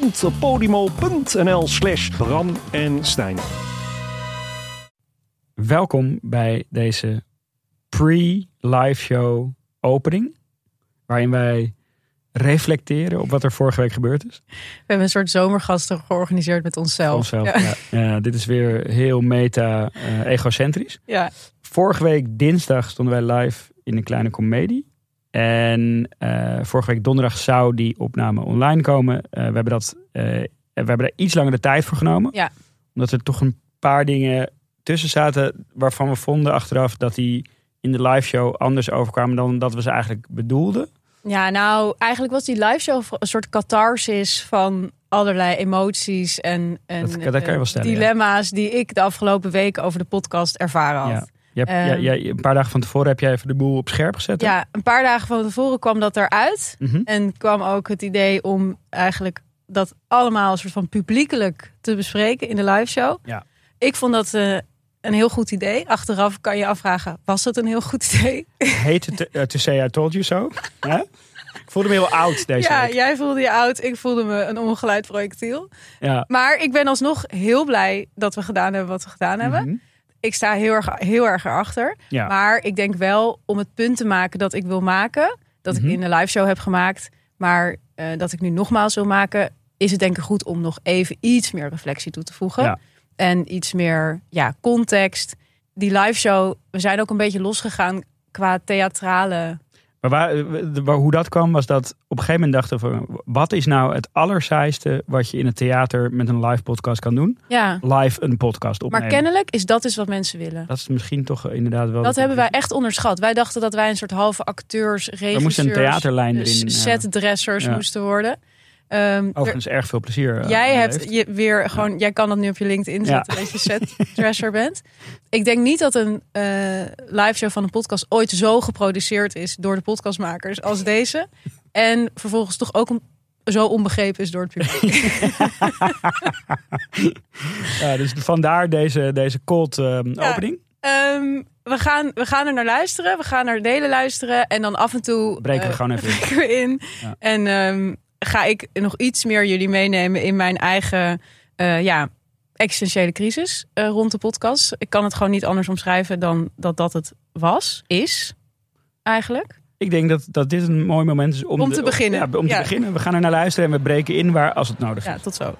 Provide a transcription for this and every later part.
www.podimo.nl slash Bram en Stijn. Welkom bij deze pre-live show opening. Waarin wij reflecteren op wat er vorige week gebeurd is. We hebben een soort zomergasten georganiseerd met onszelf. Onszelf, Ja. ja. Ja, dit is weer heel meta eh, egocentrisch. Ja. Vorige week dinsdag stonden wij live in een kleine comedie. En eh, vorige week donderdag zou die opname online komen. Eh, we, hebben dat, eh, we hebben er iets langer de tijd voor genomen. Ja. Omdat er toch een paar dingen tussen zaten waarvan we vonden achteraf dat die in de live show anders overkwamen dan dat we ze eigenlijk bedoelden. ja, nou, eigenlijk was die live show een soort catharsis van allerlei emoties en, en Dat- dat kan je wel stellen, ja. dilemma's die ik de afgelopen weken over de podcast ervaren had. Ja. Je hebt, Ehm. jij- jij- een paar dagen van tevoren heb jij even de boel op scherp gezet. hè? Ja, een paar dagen van tevoren kwam dat eruit. Mhm. En kwam ook het idee om eigenlijk dat allemaal een soort van publiekelijk te bespreken in de live show. Ja. Ik vond dat eh, een heel goed idee. Achteraf kan je afvragen, was het een heel goed idee? Heet het uh, To Say I Told You So? Ja? Ik voelde me heel oud deze ja, week. jij voelde je oud, ik voelde me een ongeleid projectiel. Ja. Maar ik ben alsnog heel blij dat we gedaan hebben wat we gedaan hebben. Mhm. Ik sta heel erg, heel erg erachter. Ja. Maar ik denk wel om het punt te maken dat ik wil maken, dat Mhm. ik in de live show heb gemaakt, maar eh, dat ik nu nogmaals wil maken, is het denk ik goed om nog even iets meer reflectie toe te voegen. Ja. En iets meer ja, context. Die live show, we zijn ook een beetje losgegaan qua theatrale. Maar waar, de- waar- hoe dat kwam was dat op een gegeven moment dachten we... wat is nou het allersaaiste wat je in het theater met een live podcast kan doen? Ja. Live een podcast opnemen. Maar kennelijk is dat dus wat mensen willen. Dat is misschien toch inderdaad wel... Dat hebben wij echt onderschat. Wij dachten dat wij een soort halve acteurs, regisseurs, We moesten een theaterlijn erin hebben. setdressers Ja. moesten worden. Ehm, Overigens erg veel plezier. eh, Jij hebt je weer gewoon, jij kan dat nu op je LinkedIn Ja. zetten dat je setdresser bent. Ik denk niet dat een eh live show van een podcast ooit zo geproduceerd is door de podcastmakers als deze. En vervolgens toch ook een- zo onbegrepen is door het publiek. Ja, dus vandaar deze, deze cold eh, Ja. opening. Ehm, we, gaan, we gaan er naar luisteren. We gaan naar delen luisteren. En dan af en toe Breken we gewoon even in. in. Ja. En ehm, ga ik nog iets meer jullie meenemen in mijn eigen eh, ja, existentiële crisis eh, rond de podcast. Ik kan het gewoon niet anders omschrijven dan dat dat het was, is eigenlijk. Ik denk dat, dat dit een mooi moment is om, Om de- te beginnen. Ja, om te Ja. beginnen. We gaan er naar luisteren en we breken in waar als het nodig is. Ja, tot zo.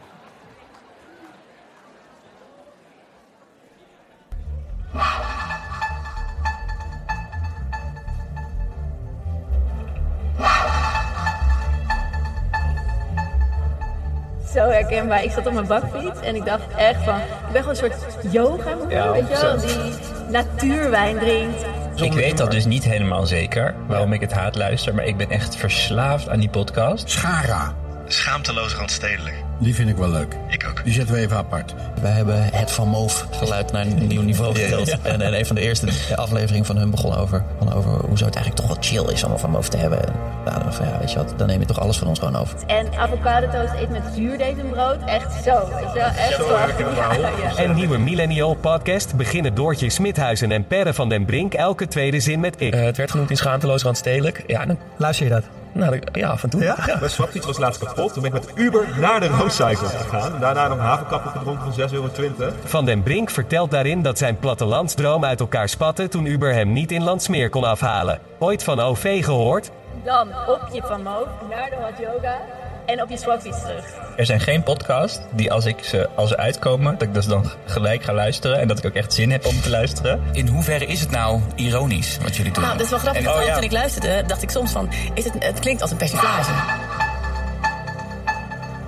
Zo herkenbaar. Ik zat op mijn bakfiets en ik dacht echt van... Ik ben gewoon een soort yoga, Ja, weet je wel? Die natuurwijn drinkt. Ik weet dat dus niet helemaal zeker waarom ik het haat luister, maar ik ben echt verslaafd aan die podcast. Schara, Schaamteloos randstedelijk. die vind ik wel leuk. Ik ook. Die zetten we even apart. We hebben het Van Moof geluid naar een nieuw niveau getild. En, en een van de eerste afleveringen van hun begon over, van over hoezo het eigenlijk toch wel chill is om een Van Moof te hebben. En hadden van ja, weet je wat, dan neem je toch alles van ons gewoon over. En avocado toast eet met zuurdezenbrood. Echt zo, weet je wel? Echt zo. Ja. Een nieuwe Millennial podcast beginnen Doortje Smithuizen en Perre van den Brink elke tweede zin met ik. Eh, het werd genoemd in Schaamteloos Randstedelijk. Ja, dan luister je dat. Nou, ja, af en toe. Ja, mijn swapfiets was laatst kapot. Toen ben ik met Uber naar de Roadcycle gegaan. Daarna nog havenkappen gedronken van 6,20 euro. Van den Brink vertelt daarin dat zijn plattelandsdroom uit elkaar spatte toen Uber hem niet in Landsmeer kon afhalen. Ooit van OV gehoord? Dan op je van naar de hot yoga. En op je scrubfiets terug. Er zijn geen podcasts die als ik ze als ze uitkomen, dat ik dus dan gelijk ga luisteren en dat ik ook echt zin heb om te luisteren. In hoeverre is het nou ironisch wat jullie doen? Nou, dat is wel grappig. En- oh, ja. Toen ik luisterde, dacht ik soms van... Is het, het klinkt als een persiflage.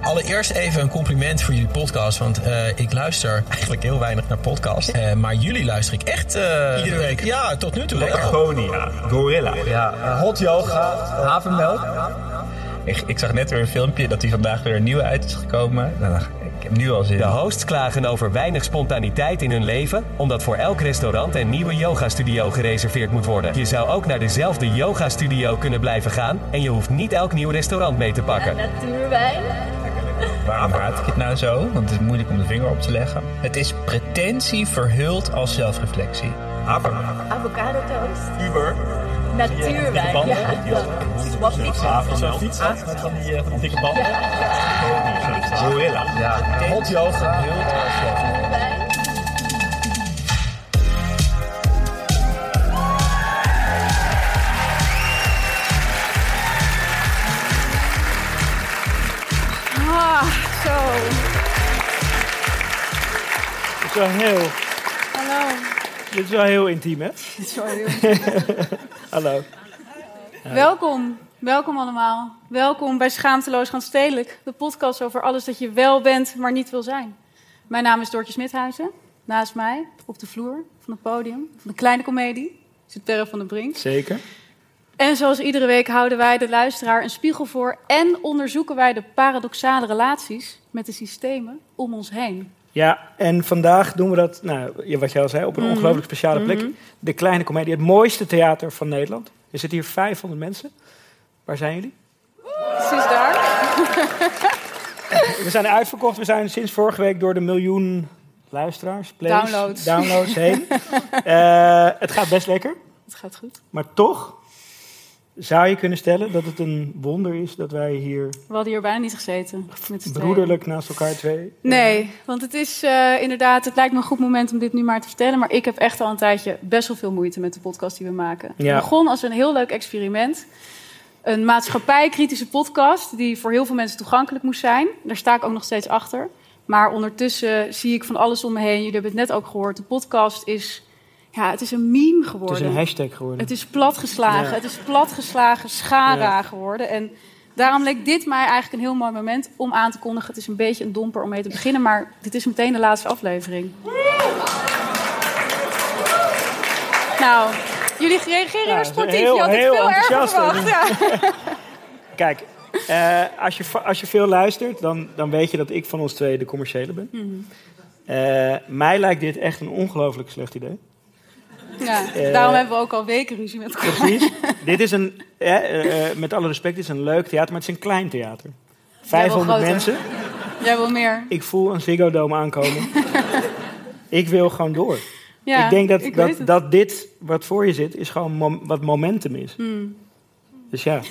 Allereerst even een compliment voor jullie podcast. Want eh, ik luister eigenlijk heel weinig naar podcasts. Eh, maar jullie luister ik echt... eh, Iedere week. Ja, tot nu toe. wel. Lecagonia, Gorilla. Ja, hot yoga, havermelk. Ik, ik zag net weer een filmpje dat hij vandaag weer een nieuwe uit is gekomen. Nou, ik heb nu al zin. De hosts klagen over weinig spontaniteit in hun leven, omdat voor elk restaurant een nieuwe yogastudio gereserveerd moet worden. Je zou ook naar dezelfde yogastudio kunnen blijven gaan en je hoeft niet elk nieuw restaurant mee te pakken. Natuurwijn. Waarom raad ik het nou zo? Want het is moeilijk om de vinger op te leggen. Het is pretentie verhuld als zelfreflectie. Avocado toast. Uber. Natuurwijn. banden. Ja. Swapfiets. Havermelk. Met van die, van die dikke banden. Gorilla. Ja, hot yoga. Ah, zo. Dit is wel heel, Hallo. Dit is wel heel intiem, hè? Dit is wel heel Hallo. Welkom, welkom allemaal. Welkom bij Schaamteloos gaan Stedelijk, de podcast over alles dat je wel bent, maar niet wil zijn. Mijn naam is Doortje Smithuizen. Naast mij, op de vloer van het podium, van de kleine komedie, zit Perre van den Brink. Zeker. En zoals iedere week houden wij de luisteraar een spiegel voor en onderzoeken wij de paradoxale relaties met de systemen om ons heen. Ja, en vandaag doen we dat, nou, wat jij al zei, op een Mhm. ongelooflijk speciale plek. Mhm. De Kleine Comedie, het mooiste theater van Nederland. Er zitten hier 500 mensen. Waar zijn jullie? Precies daar. We zijn uitverkocht. We zijn sinds vorige week door de miljoen luisteraars, plays, Downloads. downloads heen. Eh, het gaat best lekker. Het gaat goed. Maar toch zou je kunnen stellen dat het een wonder is dat wij hier We hadden hier bijna niet gezeten. Met broederlijk naast elkaar twee. Nee, want het is eh, inderdaad, het lijkt me een goed moment om dit nu maar te vertellen. Maar ik heb echt al een tijdje best wel veel moeite met de podcast die we maken. Ja. Het begon als een heel leuk experiment. Een maatschappijkritische podcast die voor heel veel mensen toegankelijk moest zijn. Daar sta ik ook nog steeds achter. Maar ondertussen zie ik van alles om me heen. Jullie hebben het net ook gehoord. De podcast is, ja, het is een meme Het geworden. is een hashtag geworden. Het is platgeslagen. Ja. Het is platgeslagen schara Ja. geworden. En daarom leek dit mij eigenlijk een heel mooi moment om aan te kondigen. Het is een beetje een domper om mee te beginnen, maar dit is meteen de laatste aflevering. Nou, jullie reageren Ja, sportief. heel- Je had het heel veel erger verwacht. Ja. Kijk, eh, als, je, als je veel luistert, dan, dan weet je dat ik van ons twee de commerciële ben. Mhm. Eh, mij lijkt dit echt een ongelooflijk slecht idee. Ja, Eh, daarom hebben we ook al weken ruzie met elkaar. Precies. dit is een, eh, eh, met alle respect, dit is een leuk theater, maar het is een klein theater. Jij wil 500 groter. mensen. Jij wil meer. Ik voel een Ziggo Dome aankomen. ik wil gewoon door. Ja, ik denk dat, ik dat, dit wat voor je zit, is gewoon mom- wat momentum is. Hmm. Dus ja.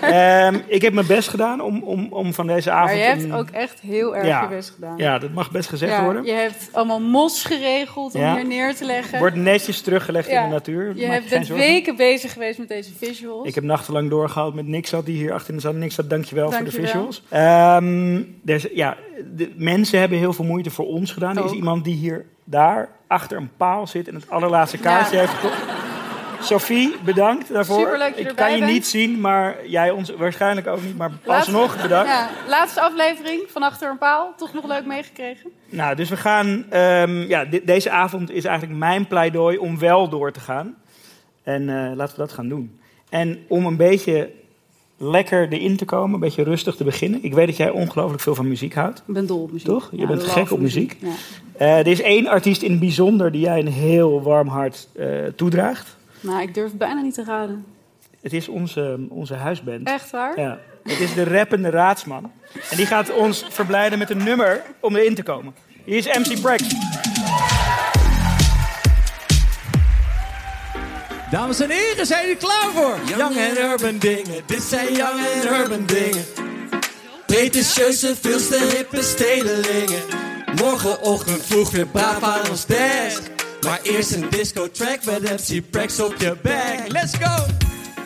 Ehm, ik heb mijn best gedaan om, om, om van deze avond... Maar je hebt een- ook echt heel erg Ja. je best gedaan. Ja, dat mag best gezegd Ja, worden. Je hebt allemaal mos geregeld om Ja. hier neer te leggen. Wordt netjes teruggelegd in de natuur. Je Maak hebt, weken bezig geweest met deze visuals. Ik heb nachtenlang doorgehaald met Nixat, die hier achterin zat. Nixat, dankjewel, voor de Dankjewel. visuals. Ehm, is- ja, de mensen hebben heel veel moeite voor ons gedaan. Er is iemand die hier, daar, achter een paal zit en het allerlaatste kaartje heeft gekocht. Sophie, bedankt daarvoor. Superleuk dat je Ik kan je bent. niet zien, maar jij ons waarschijnlijk ook niet. Maar alsnog bedankt. Ja, laatste aflevering van Achter een Paal. Toch nog leuk meegekregen. Nou, dus we gaan. ehm, ja, deze avond is eigenlijk mijn pleidooi om wel door te gaan. En eh, laten we dat gaan doen. En om een beetje lekker erin te komen, een beetje rustig te beginnen. Ik weet dat jij ongelooflijk veel van muziek houdt. Ik ben dol op muziek. Toch? Je Ja, bent gek op muziek. Ja. Eh, er is één artiest in het bijzonder die jij een heel warm hart eh, toedraagt. Nou, ik durf bijna niet te raden. Het is onze, onze huisband. Echt waar? Ja. Het is de rappende raadsman. En die gaat ons verblijden met een nummer om erin te komen. Hier is MC Prex. Dames en heren, zijn jullie klaar voor? Young and Urban dingen, dit zijn Young and Urban dingen. Pretentieuze, veel te hippe stedelingen. Morgenochtend vroeg weer braaf aan ons desk. Maar eerst een disco track met MC Prex op je back. Let's go!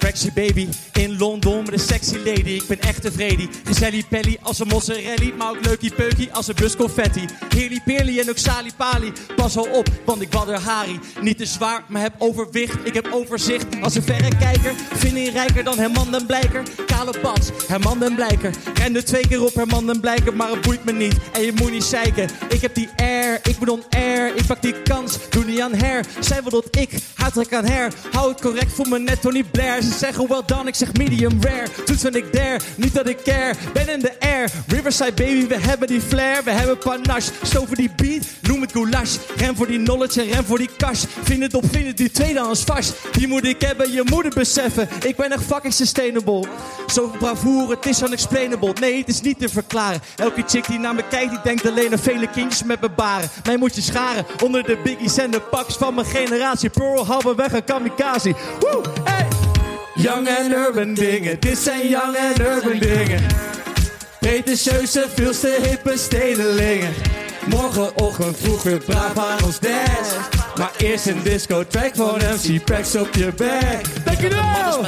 Sexy baby in Londen met een sexy lady. Ik ben echt tevreden. Gezellig pelly als een mozzarella. Maar ook leukie peukie als een bus confetti. Heerly peerly en ook sali pali. Pas al op, want ik wadder Hari. Niet te zwaar, maar heb overwicht. Ik heb overzicht als een verrekijker. Vind je rijker dan Herman den Blijker. Kale bats, Herman den Blijker. Rende twee keer op Herman den Blijker, maar het boeit me niet. En je moet niet zeiken. Ik heb die air, ik ben on air. Ik pak die kans, doe niet aan her. Zij wil dat ik, haar trek aan her. Hou het correct voor me net Tony Blair. Ze zeggen well done, ik zeg medium rare. Toets ben ik there, niet dat ik care. Ben in de air, Riverside baby, we hebben die flair. We hebben panache, stoven die beat, noem het goulash. Rem voor die knowledge en rem voor die cash. Vind het op, vind het die tweedehands vast. Die moet ik hebben, je moet het beseffen. Ik ben echt fucking sustainable. Zo bravoure, het is unexplainable. Nee, het is niet te verklaren. Elke chick die naar me kijkt, die denkt alleen aan vele kindjes met mijn baren. Mij moet je scharen onder de biggies en de paks van mijn generatie. Pearl Harbor weg een kamikaze. Woe, hey! Young and urban dingen, dit zijn young and urban dingen. Pretentieuze, veel te hippe stedelingen. Morgenochtend vroeg weer braaf aan ons desk. Maar eerst een disco track voor MC Packs op je back. Dankjewel!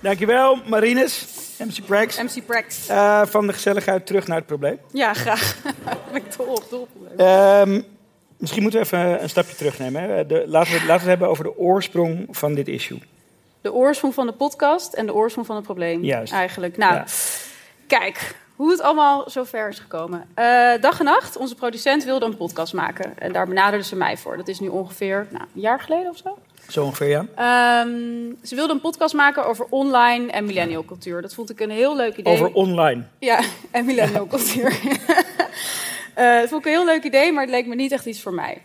Dankjewel, Marines, MC Prax. MC Prax. Eh, van de gezelligheid terug naar het probleem. Ja, graag. ben ik dol op, dol. Ehm, misschien moeten we even een stapje terugnemen. Hè. De, laten, we, laten we het hebben over de oorsprong van dit issue. De oorsprong van de podcast en de oorsprong van het probleem. Juist. Eigenlijk. Nou, Ja. kijk hoe het allemaal zo ver is gekomen. Eh, dag en nacht, onze producent wilde een podcast maken. En daar benaderde ze mij voor. Dat is nu ongeveer nou, een jaar geleden of zo. Zo ongeveer, ja. Ehm, ze wilde een podcast maken over online en millennial cultuur. Dat vond ik een heel leuk idee. Over online. Ja, en millennial cultuur. Eh, dat vond ik een heel leuk idee, maar het leek me niet echt iets voor mij.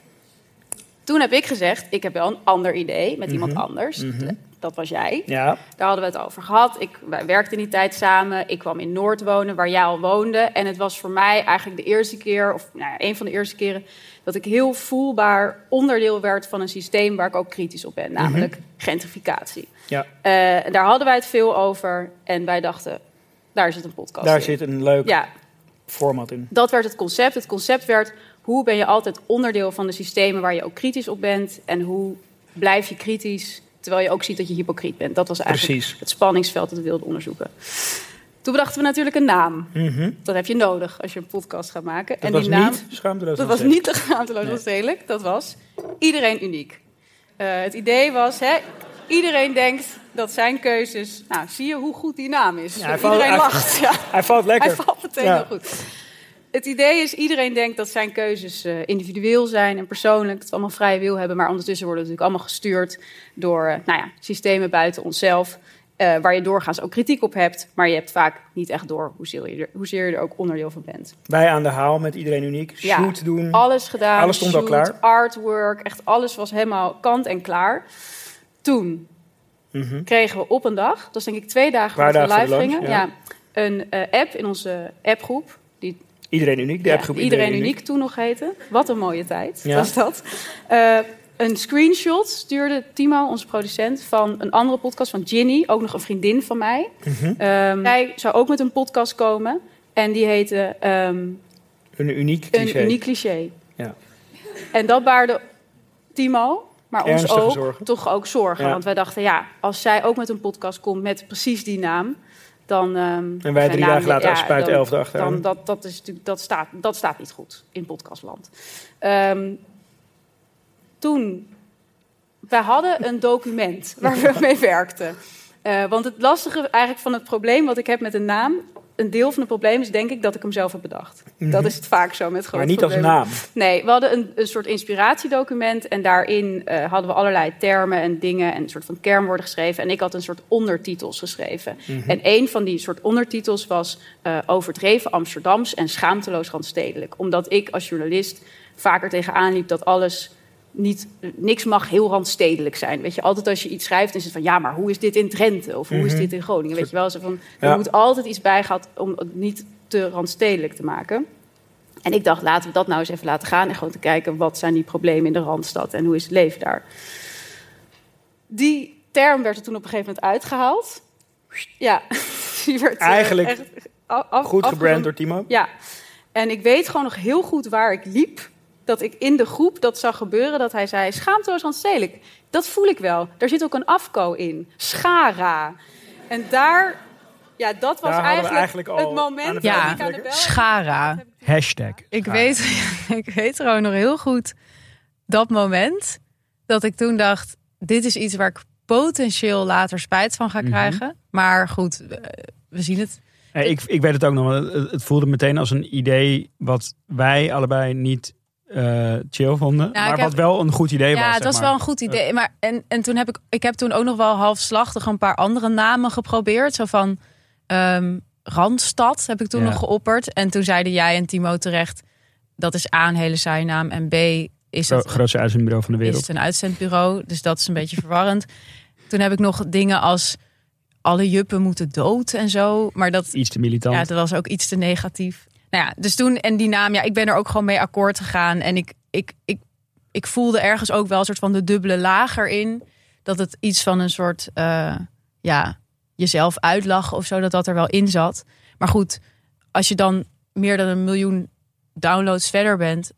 Toen heb ik gezegd, ik heb wel een ander idee met iemand Mhm. anders. Mhm. Dat was jij. Ja. Daar hadden we het over gehad. Ik, wij werkten in die tijd samen. Ik kwam in Noord wonen, waar jij al woonde. En het was voor mij eigenlijk de eerste keer, of nou ja, een van de eerste keren, dat ik heel voelbaar onderdeel werd van een systeem waar ik ook kritisch op ben, namelijk gentrificatie. Ja. En daar hadden wij het veel over. En wij dachten, daar zit een podcast Daar in. zit een leuk Ja, format in. dat werd het concept. Het concept werd hoe ben je altijd onderdeel van de systemen waar je ook kritisch op bent. En hoe blijf je kritisch terwijl je ook ziet dat je hypocriet bent. Dat was eigenlijk Precies. het spanningsveld dat we wilden onderzoeken. Toen bedachten we natuurlijk een naam. Mhm. Dat heb je nodig als je een podcast gaat maken. Dat en was die naam, niet schaamteloos Dat was niet de schaamteloos Nee. stedelijk. Dat was iedereen uniek. Eh, het idee was, hè, iedereen denkt dat zijn keuzes... Nou, zie je hoe goed die naam is? Ja, hij valt- iedereen hij- lacht. Ja. Hij valt lekker. Hij valt meteen Ja. heel goed. Het idee is, iedereen denkt dat zijn keuzes eh, individueel zijn en persoonlijk. Dat we allemaal vrije wil hebben. Maar ondertussen worden we natuurlijk allemaal gestuurd door eh, nou ja, systemen buiten onszelf. eh, waar je doorgaans ook kritiek op hebt. Maar je hebt vaak niet echt door hoezeer je er, hoezeer je er ook onderdeel van bent. Wij aan de haal met iedereen uniek. Ja, Shoot doen. Alles gedaan. Alles stond al klaar. Artwork, echt alles was helemaal kant en klaar. Toen Mhm. kregen we op een dag, dat is denk ik twee dagen we voor live de gingen, launch, ja. een app in onze appgroep. Die Iedereen uniek. De ja, appgroep iedereen, uniek toen nog heette. Wat een mooie tijd Ja. was dat. Eh, een screenshot stuurde Timo, onze producent, van een andere podcast van Ginny. Ook nog een vriendin van mij. Ehm, zij zou ook met een podcast komen. En die heette ehm, Een uniek cliché. Een uniek cliché. Ja. En dat baarde Timo, maar ons ook, zorgen. toch ook zorgen. Ja. Want wij dachten, ja, als zij ook met een podcast komt met precies die naam... Dan, ehm, En wij drie dagen later als spuit elfde achteraan. Dan, dat, dat, is natuurlijk, dat, staat, dat staat niet goed in podcastland. Ehm, toen, wij hadden een document waar we mee werkten. Eh, want het lastige eigenlijk van het probleem wat ik heb met een naam... een deel van het probleem is denk ik dat ik hem zelf heb bedacht. Mhm. Dat is het vaak zo met grote Maar niet als naam. Nee, we hadden een, een soort inspiratiedocument en daarin eh, hadden we allerlei termen en dingen en een soort van kernwoorden geschreven. En ik had een soort ondertitels geschreven. Mhm. En een van die soort ondertitels was eh, overdreven Amsterdams en schaamteloos randstedelijk. Omdat ik als journalist vaker tegenaan liep dat alles niet, niks mag heel randstedelijk zijn. Weet je, altijd als je iets schrijft, is het van ja, maar hoe is dit in Drenthe? Of hoe is Mhm. dit in Groningen? Weet je wel, zo van, er Ja. moet altijd iets bij gehad om het niet te randstedelijk te maken. En ik dacht, laten we dat nou eens even laten gaan. En gewoon te kijken, wat zijn die problemen in de Randstad en hoe is het leven daar? Die term werd er toen op een gegeven moment uitgehaald. Ja, die werd eh, Eigenlijk echt af- af- goed gebrand door Timo. Ja. En ik weet gewoon nog heel goed waar ik liep. Dat ik in de groep dat zag gebeuren. Dat hij zei, schaamteloos handstedelijk. Dat voel ik wel. Daar zit ook een afko in. Schara. En daar, ja, dat was eigenlijk, het moment dat Ja, ik aan de bel Schara. Hashtag. Ik weet, ik weet gewoon nog heel goed dat moment dat ik toen dacht: dit is iets waar ik potentieel later spijt van ga Mhm. krijgen. Maar goed, we zien het. Ik, ik weet het ook nog. het voelde meteen als een idee wat wij allebei niet eh, chill vonden. Nou, maar heb- wat wel een goed idee was. ja, het was maar. wel een goed idee. Maar en, en toen heb ik, ik heb toen ook nog wel halfslachtig een paar andere namen geprobeerd. Zo van ehm, Randstad heb ik toen Ja. nog geopperd. En toen zeiden jij en Timo terecht: dat is A, een hele saaie naam. En B, is het grootste uitzendbureau van de is wereld. het een uitzendbureau. Dus dat is een beetje verwarrend. Toen heb ik nog dingen als alle juppen moeten dood en zo. Maar dat, Iets te militant. ja, dat was ook iets te negatief. Nou ja, dus toen en die naam, ja, ik ben er ook gewoon mee akkoord gegaan. En ik, ik, ik, ik voelde ergens ook wel een soort van de dubbele laag erin. Dat het iets van een soort, eh, ja, jezelf uitlachen of zo, dat dat er wel in zat. Maar goed, als je dan meer dan een miljoen downloads verder bent,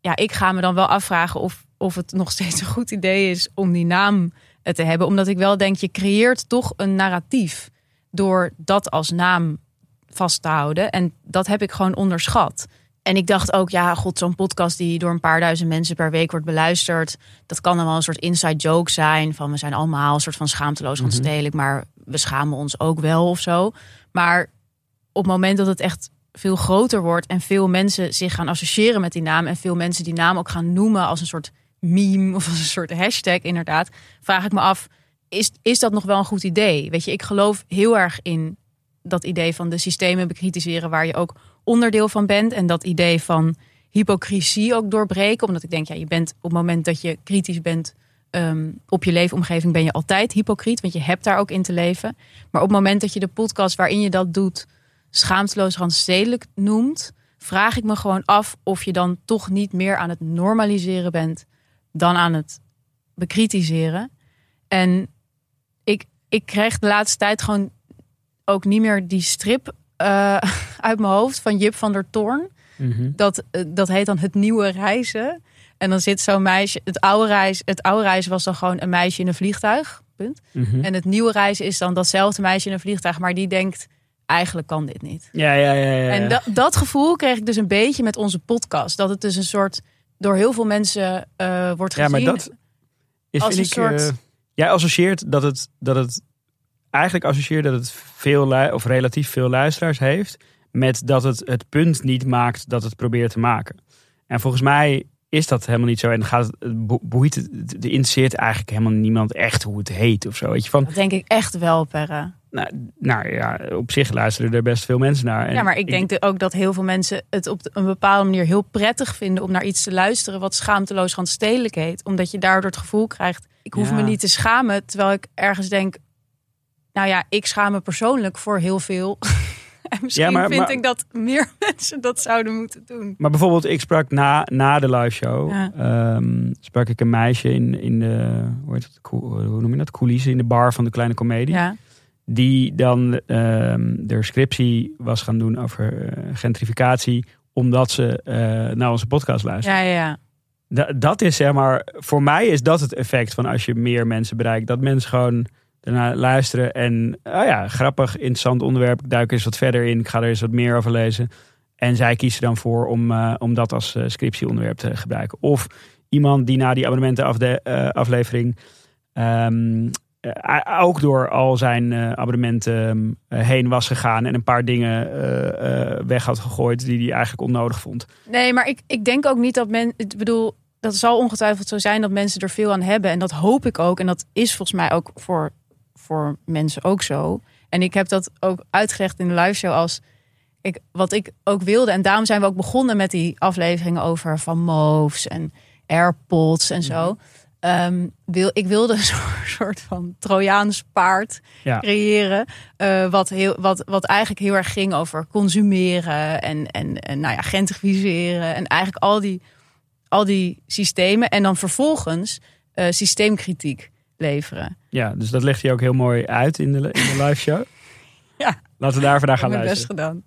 ja, ik ga me dan wel afvragen of, of het nog steeds een goed idee is om die naam eh, te hebben. Omdat ik wel denk, je creëert toch een narratief door dat als naam vast te houden. En dat heb ik gewoon onderschat. En ik dacht ook, ja, god, zo'n podcast die door een paar duizend mensen per week wordt beluisterd. Dat kan dan wel een soort inside joke zijn. Van we zijn allemaal een soort van schaamteloos Mhm. ontstedelijk, maar we schamen ons ook wel of zo. Maar op het moment dat het echt veel groter wordt en veel mensen zich gaan associëren met die naam en veel mensen die naam ook gaan noemen als een soort meme of als een soort hashtag inderdaad, vraag ik me af, is, is dat nog wel een goed idee? Weet je, ik geloof heel erg in dat idee van de systemen bekritiseren waar je ook onderdeel van bent en dat idee van hypocrisie ook doorbreken, omdat ik denk, ja, je bent op het moment dat je kritisch bent ehm, op je leefomgeving ben je altijd hypocriet, want je hebt daar ook in te leven. Maar op het moment dat je de podcast waarin je dat doet schaamteloos randstedelijk noemt, vraag ik me gewoon af of je dan toch niet meer aan het normaliseren bent dan aan het bekritiseren. En ik, ik kreeg de laatste tijd gewoon ook niet meer die strip eh, uit mijn hoofd van Jip van der Toorn. Mhm. Dat, eh, dat heet dan het nieuwe reizen. En dan zit zo'n meisje. Het oude, reis, het oude reizen was dan gewoon een meisje in een vliegtuig. Punt. Mhm. En het nieuwe reizen is dan datzelfde meisje in een vliegtuig, maar die denkt: eigenlijk kan dit niet. Ja, ja, ja. ja, ja. En dat, dat gevoel kreeg ik dus een beetje met onze podcast. Dat het dus een soort door heel veel mensen eh, wordt Ja, gezien. maar dat is, als een ik, soort- jij associeert dat het, dat het eigenlijk associeert dat het veel of relatief veel luisteraars heeft met dat het het punt niet maakt dat het probeert te maken. En volgens mij is dat helemaal niet zo. En gaat het, het bo- boeit het, het interesseert eigenlijk helemaal niemand echt hoe het heet of zo. Weet je van, Dat denk ik echt wel, Perre. nou, nou ja, op zich luisteren er best veel mensen naar. En ja, maar ik denk ook dat heel veel mensen het op een bepaalde manier heel prettig vinden om naar iets te luisteren wat schaamteloos randstedelijk heet. Omdat je daardoor het gevoel krijgt, ik hoef Ja. me niet te schamen. Terwijl ik ergens denk, nou ja, ik schaam me persoonlijk voor heel veel. en misschien Ja, maar- vind maar- ik dat meer mensen dat zouden moeten doen. Maar bijvoorbeeld, ik sprak na, na de live show. Ja. ehm, sprak ik een meisje in, in de. Hoe, heet Cool- hoe noem je dat? Coulissen in de bar van de Kleine Comedie. Ja. Die dan ehm de scriptie was gaan doen over eh, gentrificatie. Omdat ze eh, naar onze podcast luisteren. Ja, ja, ja. Da- dat is zeg maar. Voor mij is dat het effect van als je meer mensen bereikt. Dat mensen gewoon ernaar luisteren. En oh ja, grappig, interessant onderwerp. Ik duik eens wat verder in. Ik ga er eens wat meer over lezen. En zij kiezen dan voor om, eh, om dat als eh, scriptieonderwerp te gebruiken. Of iemand die na die abonnementenaflevering ehm, eh, ook door al zijn abonnementen eh, heen was gegaan en een paar dingen weg had gegooid die hij eigenlijk onnodig vond. Nee, maar ik, ik denk ook niet dat men. Ik bedoel, dat zal ongetwijfeld zo zijn dat mensen er veel aan hebben. En dat hoop ik ook. En dat is volgens mij ook voor, voor mensen ook zo. En ik heb dat ook uitgelegd in de live show als. Ik, wat ik ook wilde. En daarom zijn we ook begonnen met die afleveringen over van Moves en AirPods en zo. Ehm, wil, ik wilde een soort, van Trojaans paard Ja. creëren. eh, wat, heel, wat, wat eigenlijk heel erg ging over consumeren en, en, en nou ja, gentrificeren. En eigenlijk al die, al die systemen. En dan vervolgens eh, systeemkritiek leveren. Ja, dus dat legt hij ook heel mooi uit in de, in de live show. Ja. Laten we daar vandaag gaan mijn best luisteren. gedaan.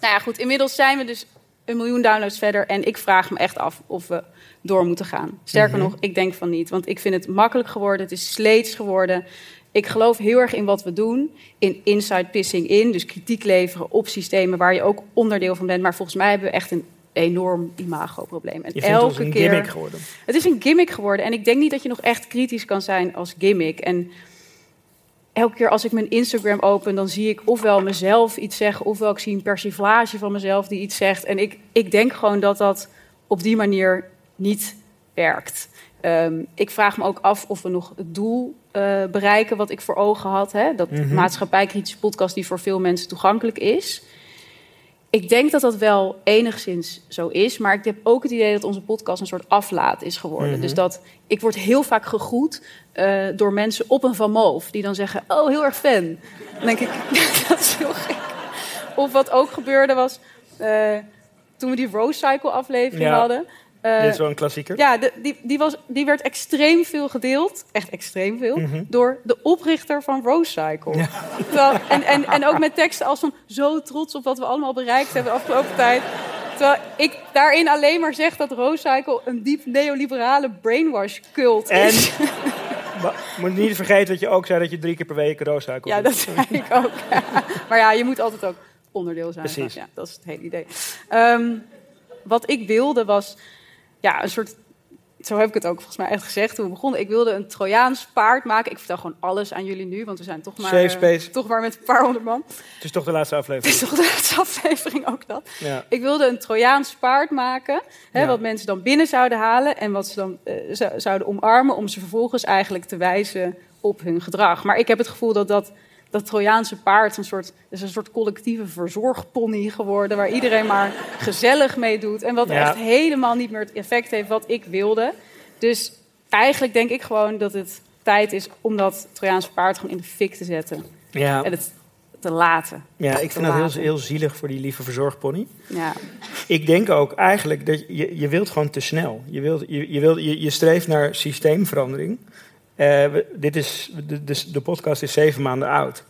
Nou ja, goed. Inmiddels zijn we dus een miljoen downloads verder. En ik vraag me echt af of we door moeten gaan. Sterker Mhm. nog, ik denk van niet. Want ik vind het makkelijk geworden. Het is sleets geworden. Ik geloof heel erg in wat we doen. In inside pissing in. Dus kritiek leveren op systemen waar je ook onderdeel van bent. Maar volgens mij hebben we echt een enorm imagoprobleem. En Je vindt ons een gimmick geworden. Het is een gimmick geworden. En ik denk niet dat je nog echt kritisch kan zijn als gimmick. En elke keer als ik mijn Instagram open, dan zie ik ofwel mezelf iets zeggen, ofwel ik zie een persiflage van mezelf die iets zegt. En ik, ik denk gewoon dat dat op die manier niet werkt. Ehm, ik vraag me ook af of we nog het doel eh, bereiken wat ik voor ogen had. Hè? Dat Mhm. maatschappijkritische podcast die voor veel mensen toegankelijk is. Ik denk dat dat wel enigszins zo is, maar ik heb ook het idee dat onze podcast een soort aflaat is geworden. Mhm. Dus dat ik word heel vaak gegroet eh, door mensen op een Van Moof die dan zeggen: "Oh, heel erg fan." Dan denk ik, dat is heel gek. Of wat ook gebeurde was eh, toen we die Rose Cycle aflevering Ja. hadden. Eh, Dit is wel een klassieker. Ja, de- die, die, was, die werd extreem veel gedeeld, echt extreem veel, Mhm. door de oprichter van Rose Cycle. Terwijl, en, en, en ook met teksten als van zo trots op wat we allemaal bereikt hebben de afgelopen tijd. Terwijl ik daarin alleen maar zeg dat Rose Cycle een diep neoliberale brainwash cult En is. ma- moet niet vergeten dat je ook zei dat je drie keer per week een roossuiker Ja, dat zei ik ook. ja. Maar ja, je moet altijd ook onderdeel zijn. Precies. Ja, dat is het hele idee. Ehm, wat ik wilde was ja, een soort. Zo heb ik het ook volgens mij echt gezegd toen we begonnen. Ik wilde een Trojaans paard maken. Ik vertel gewoon alles aan jullie nu, want we zijn toch maar, Safe space. toch maar met een paar honderd man. Het is toch de laatste Het aflevering. is toch de laatste aflevering ook dat. Ja. Ik wilde een Trojaans paard maken. Hè, Ja. Wat mensen dan binnen zouden halen. En wat ze dan eh, zou- zouden omarmen. Om ze vervolgens eigenlijk te wijzen op hun gedrag. Maar ik heb het gevoel dat dat, dat Trojaanse paard een soort, is een soort collectieve verzorgpony geworden. Waar iedereen maar gezellig mee doet. En wat Ja. echt helemaal niet meer het effect heeft wat ik wilde. Dus eigenlijk denk ik gewoon dat het tijd is om dat Trojaanse paard gewoon in de fik te zetten. Ja. En het te laten. Ja, ik vind dat heel, heel zielig voor die lieve verzorgpony. Ja. Ik denk ook eigenlijk dat je, je wilt gewoon te snel. Je, wilt, je, je, wilt, je, je streeft naar systeemverandering. Eh, dit is, de, de, de podcast is zeven maanden oud.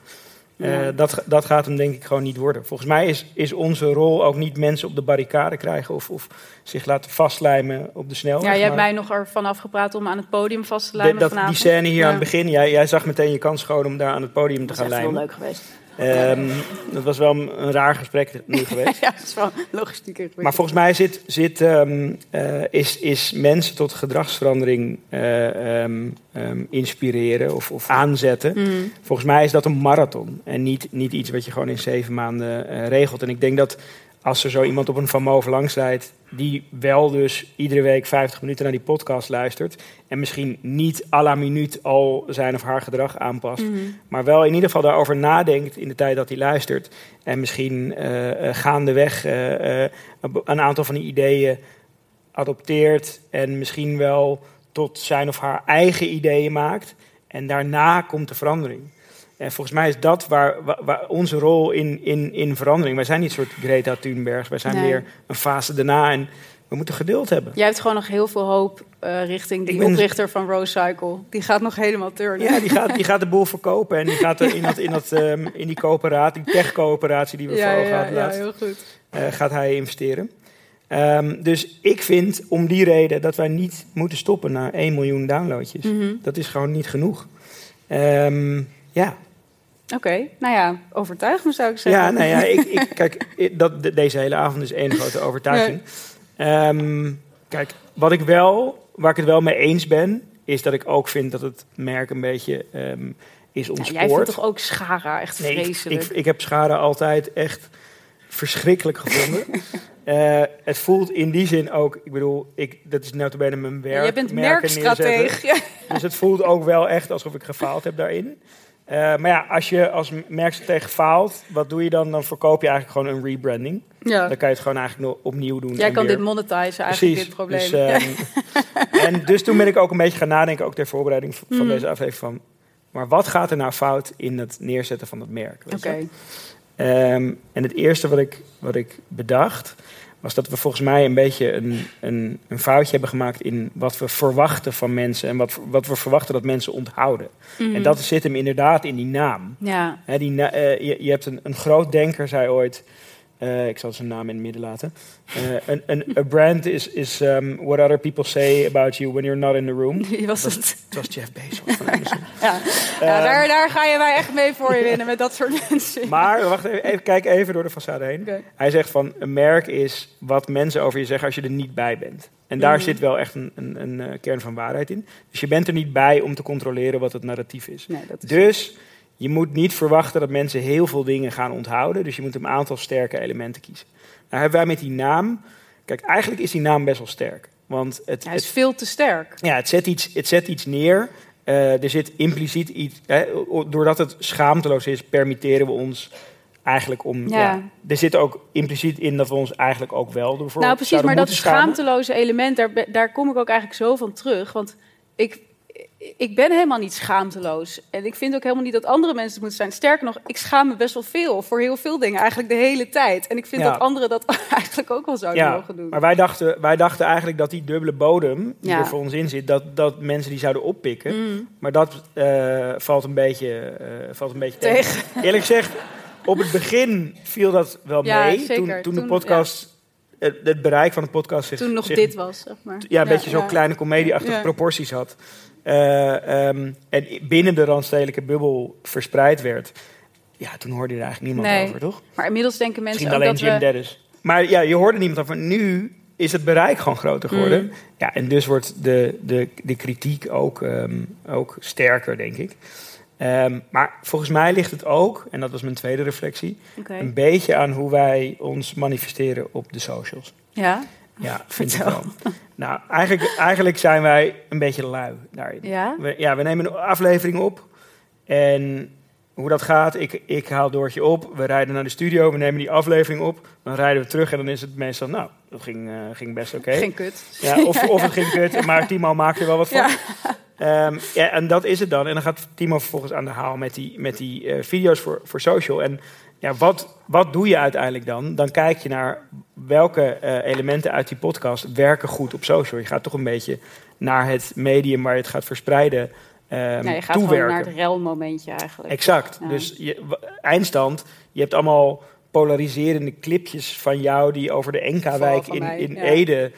Eh, Ja. dat, dat gaat hem denk ik gewoon niet worden. Volgens mij is, is onze rol ook niet mensen op de barricade krijgen... of, of zich laten vastlijmen op de snelweg. Ja, je hebt mij nog ervan afgepraat om aan het podium vast te de- lijmen dat, die scène hier Ja. aan het begin, jij, jij zag meteen je kans schoon om daar aan het podium te Dat is gaan echt heel lijmen. leuk geweest. Ehm, dat was wel een, een raar gesprek nu geweest. ja, dat is wel logistiek. Maar volgens mij zit, zit, ehm, eh, is, is mensen tot gedragsverandering eh, ehm, ehm, inspireren of, of aanzetten. Mhm. Volgens mij is dat een marathon en niet, niet iets wat je gewoon in zeven maanden eh, regelt. En ik denk dat als er zo iemand op een Van Moof langs rijdt, die wel dus iedere week 50 minuten naar die podcast luistert en misschien niet à la minuut al zijn of haar gedrag aanpast, Mhm. maar wel in ieder geval daarover nadenkt in de tijd dat hij luistert. En misschien eh, gaandeweg eh, een aantal van die ideeën adopteert en misschien wel tot zijn of haar eigen ideeën maakt. En daarna komt de verandering. En volgens mij is dat waar, waar, waar onze rol in, in, in verandering. Wij zijn niet een soort Greta Thunberg. Wij zijn Nee. meer een fase daarna. En we moeten geduld hebben. Jij hebt gewoon nog heel veel hoop eh, richting die ben- oprichter van Rose Cycle. Die gaat nog helemaal turnen. Ja, die gaat, die gaat de boel verkopen. En die gaat er in, dat, in, dat, ehm, in die coöperatie, die tech-coöperatie die we Ja, voor ogen ja, hadden ja, laatst, heel goed. eh, gaat hij investeren. Ehm, dus ik vind om die reden dat wij niet moeten stoppen na 1 miljoen downloadjes. Mhm. Dat is gewoon niet genoeg. Ehm, ja. Oké, nou ja, overtuig me zou ik zeggen. Ja, nou ja, ik, ik, kijk, dat, de- deze hele avond is één grote overtuiging. Ehm, kijk, wat ik wel, waar ik het wel mee eens ben, is dat ik ook vind dat het merk een beetje ehm, is Ja, ontspoord. jij vindt toch ook Schara echt Nee, ik- vreselijk? Ik, ik, heb Schade altijd echt verschrikkelijk gevonden. Eh, het voelt in die zin ook, ik bedoel, ik, dat is notabene mijn werk. jij bent merken merkstrateeg, neerzetten. ja. Dus het voelt ook wel echt alsof ik gefaald heb daarin. Eh, maar ja, als je als merkstratege faalt, wat doe je dan? Dan verkoop je eigenlijk gewoon een rebranding. Ja. Dan kan je het gewoon eigenlijk opnieuw doen. Jij kan weer- dit monetizen, eigenlijk Precies. dit probleem. Dus, ehm, en dus toen ben ik ook een beetje gaan nadenken, ook ter voorbereiding van Mhm. deze aflevering, van... Maar wat gaat er nou fout in het neerzetten van het merk? Oké. Ehm, en het eerste wat ik, wat ik bedacht, was dat we volgens mij een beetje een, een, een foutje hebben gemaakt in wat we verwachten van mensen en wat, wat we verwachten dat mensen onthouden. Mhm. En dat zit hem inderdaad in die naam. Ja. Die na- eh, je, je hebt een, een groot denker, zei ooit, Eh, ik zal zijn naam in het midden laten. Eh, een, brand is, is um, what other people say about you when you're not in the room. Wie was Dat- het? Het was Jeff Bezos van Amazon. Ja, ja Ehm, daar, daar ga je mij echt mee voor je winnen met dat soort mensen. Maar wacht even, even kijk even door de façade heen. Hij zegt van een merk is wat mensen over je zeggen als je er niet bij bent. En daar Mhm. zit wel echt een, een, een eh, kern van waarheid in. Dus je bent er niet bij om te controleren wat het narratief is. Nee, dat is Dus je moet niet verwachten dat mensen heel veel dingen gaan onthouden. Dus je moet een aantal sterke elementen kiezen. Nou hebben wij met die naam... Kijk, eigenlijk is die naam best wel sterk. Want het, Hij is het- veel te sterk. ja, het zet iets, het zet iets neer. Eh, er zit impliciet iets. Hè, doordat het schaamteloos is, permitteren we ons eigenlijk om. Ja. Ja. er zit ook impliciet in dat we ons eigenlijk ook wel ervoor Nou, precies, maar dat schaamteloze element, daar, daar kom ik ook eigenlijk zo van terug. Want ik, ik ben helemaal niet schaamteloos. En ik vind ook helemaal niet dat andere mensen het moeten zijn. Sterker nog, ik schaam me best wel veel voor heel veel dingen, eigenlijk de hele tijd. En ik vind Ja. dat anderen dat eigenlijk ook wel zouden Ja, mogen doen. maar wij dachten, wij dachten eigenlijk dat die dubbele bodem die Ja. er voor ons in zit, dat, dat mensen die zouden oppikken. Mm. Maar dat eh, valt een beetje, eh, valt een beetje tegen. Tegen. Eerlijk gezegd, op het begin viel dat wel Ja, mee. zeker. Toen, toen de podcast, het, het bereik van de podcast zich, Toen nog zich dit was, zeg maar. ja, een beetje zo ja. kleine comedieachtige proporties had. Eh, ehm, en binnen de randstedelijke bubbel verspreid werd. Ja, toen hoorde je er eigenlijk niemand Nee. over, toch? Maar inmiddels denken mensen Misschien ook alleen dat Jim we... Dennis. Maar ja, je hoorde niemand over. Nu is het bereik gewoon groter geworden. Mm. Ja, en dus wordt de, de, de kritiek ook, ehm, ook sterker, denk ik. Ehm, maar volgens mij ligt het ook, en dat was mijn tweede reflectie, een beetje aan hoe wij ons manifesteren op de socials. Ja? Ja, vind ik Vertel. wel. Nou, eigenlijk, eigenlijk zijn wij een beetje lui daarin. Ja? We, ja, we nemen een aflevering op. En hoe dat gaat, ik, ik haal Doortje op. We rijden naar de studio, we nemen die aflevering op. Dan rijden we terug en dan is het meestal, nou, dat ging, eh, ging best oké. Ging kut. Ja, of, of het ging kut, maar Timo maakt er wel wat van. Ja. Ehm, ja, en dat is het dan. En dan gaat Timo vervolgens aan de haal met die, met die eh, video's voor, voor social. En ja, wat, wat doe je uiteindelijk dan? Dan kijk je naar welke eh, elementen uit die podcast werken goed op social. Je gaat toch een beetje naar het medium waar je het gaat verspreiden Ja, je gaat gewoon toewerken. naar het relmomentje eigenlijk. Exact. Ja. Dus je, eindstand, je hebt allemaal polariserende clipjes van jou die over de Enka-wijk van in, in ja. Ede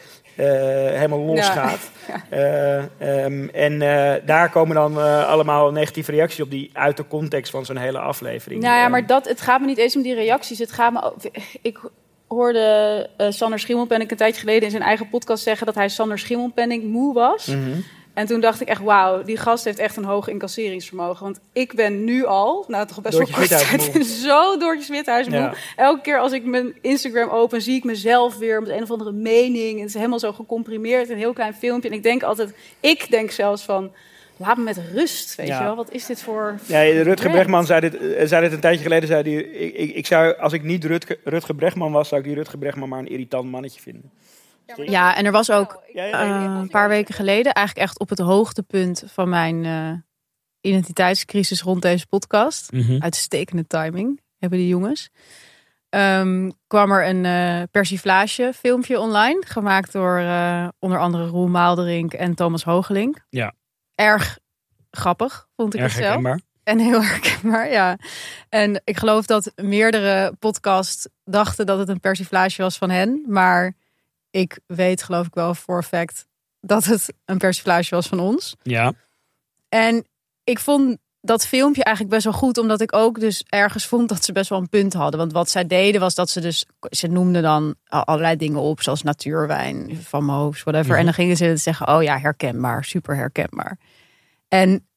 helemaal losgaat. Ja. Eh, ehm, en eh, daar komen dan eh, allemaal negatieve reacties op die uit de context van zo'n hele aflevering. Nou ja, eh, maar dat, het gaat me niet eens om die reacties. Het gaat me ik hoorde eh, Sander Schimmelpenning een tijdje geleden in zijn eigen podcast zeggen dat hij Sander Schimmelpenning moe was. Mhm. En toen dacht ik echt, wauw, die gast heeft echt een hoog incasseringsvermogen. Want ik ben nu al, nou toch best Doortje wel kort tijd, zo Doortje Smithuis moe. Ja. Elke keer als ik mijn Instagram open, zie ik mezelf weer met een of andere mening. En het is helemaal zo gecomprimeerd, een heel klein filmpje. En ik denk altijd, ik denk zelfs van, laat me met rust, weet Ja. je wel. Wat is dit voor... Ja, Rutger? Bregman zei dit, eh, zei dit een tijdje geleden. Zei die, ik, ik, ik zou, als ik niet Rutger, Rutger Bregman was, zou ik die Rutger Bregman maar een irritant mannetje vinden. Ja, en er was ook eh, een paar weken geleden, eigenlijk echt op het hoogtepunt van mijn eh, identiteitscrisis rond deze podcast. Mhm. Uitstekende timing hebben die jongens. Ehm, kwam er een eh, persiflage filmpje online, gemaakt door eh, onder andere Roel Maalderink en Thomas Hoogelink. Ja. Erg grappig, vond ik Erg het zelf. herkenbaar. En heel herkenbaar, ja. En ik geloof dat meerdere podcasts dachten dat het een persiflage was van hen. Maar ik weet geloof ik wel voor fact dat het een persiflage was van ons. Ja. En ik vond dat filmpje eigenlijk best wel goed, omdat ik ook dus ergens vond dat ze best wel een punt hadden. Want wat zij deden was dat ze dus, ze noemden dan al- allerlei dingen op, zoals natuurwijn, van Moos, whatever. Mhm. En dan gingen ze zeggen, oh ja, herkenbaar, super herkenbaar. En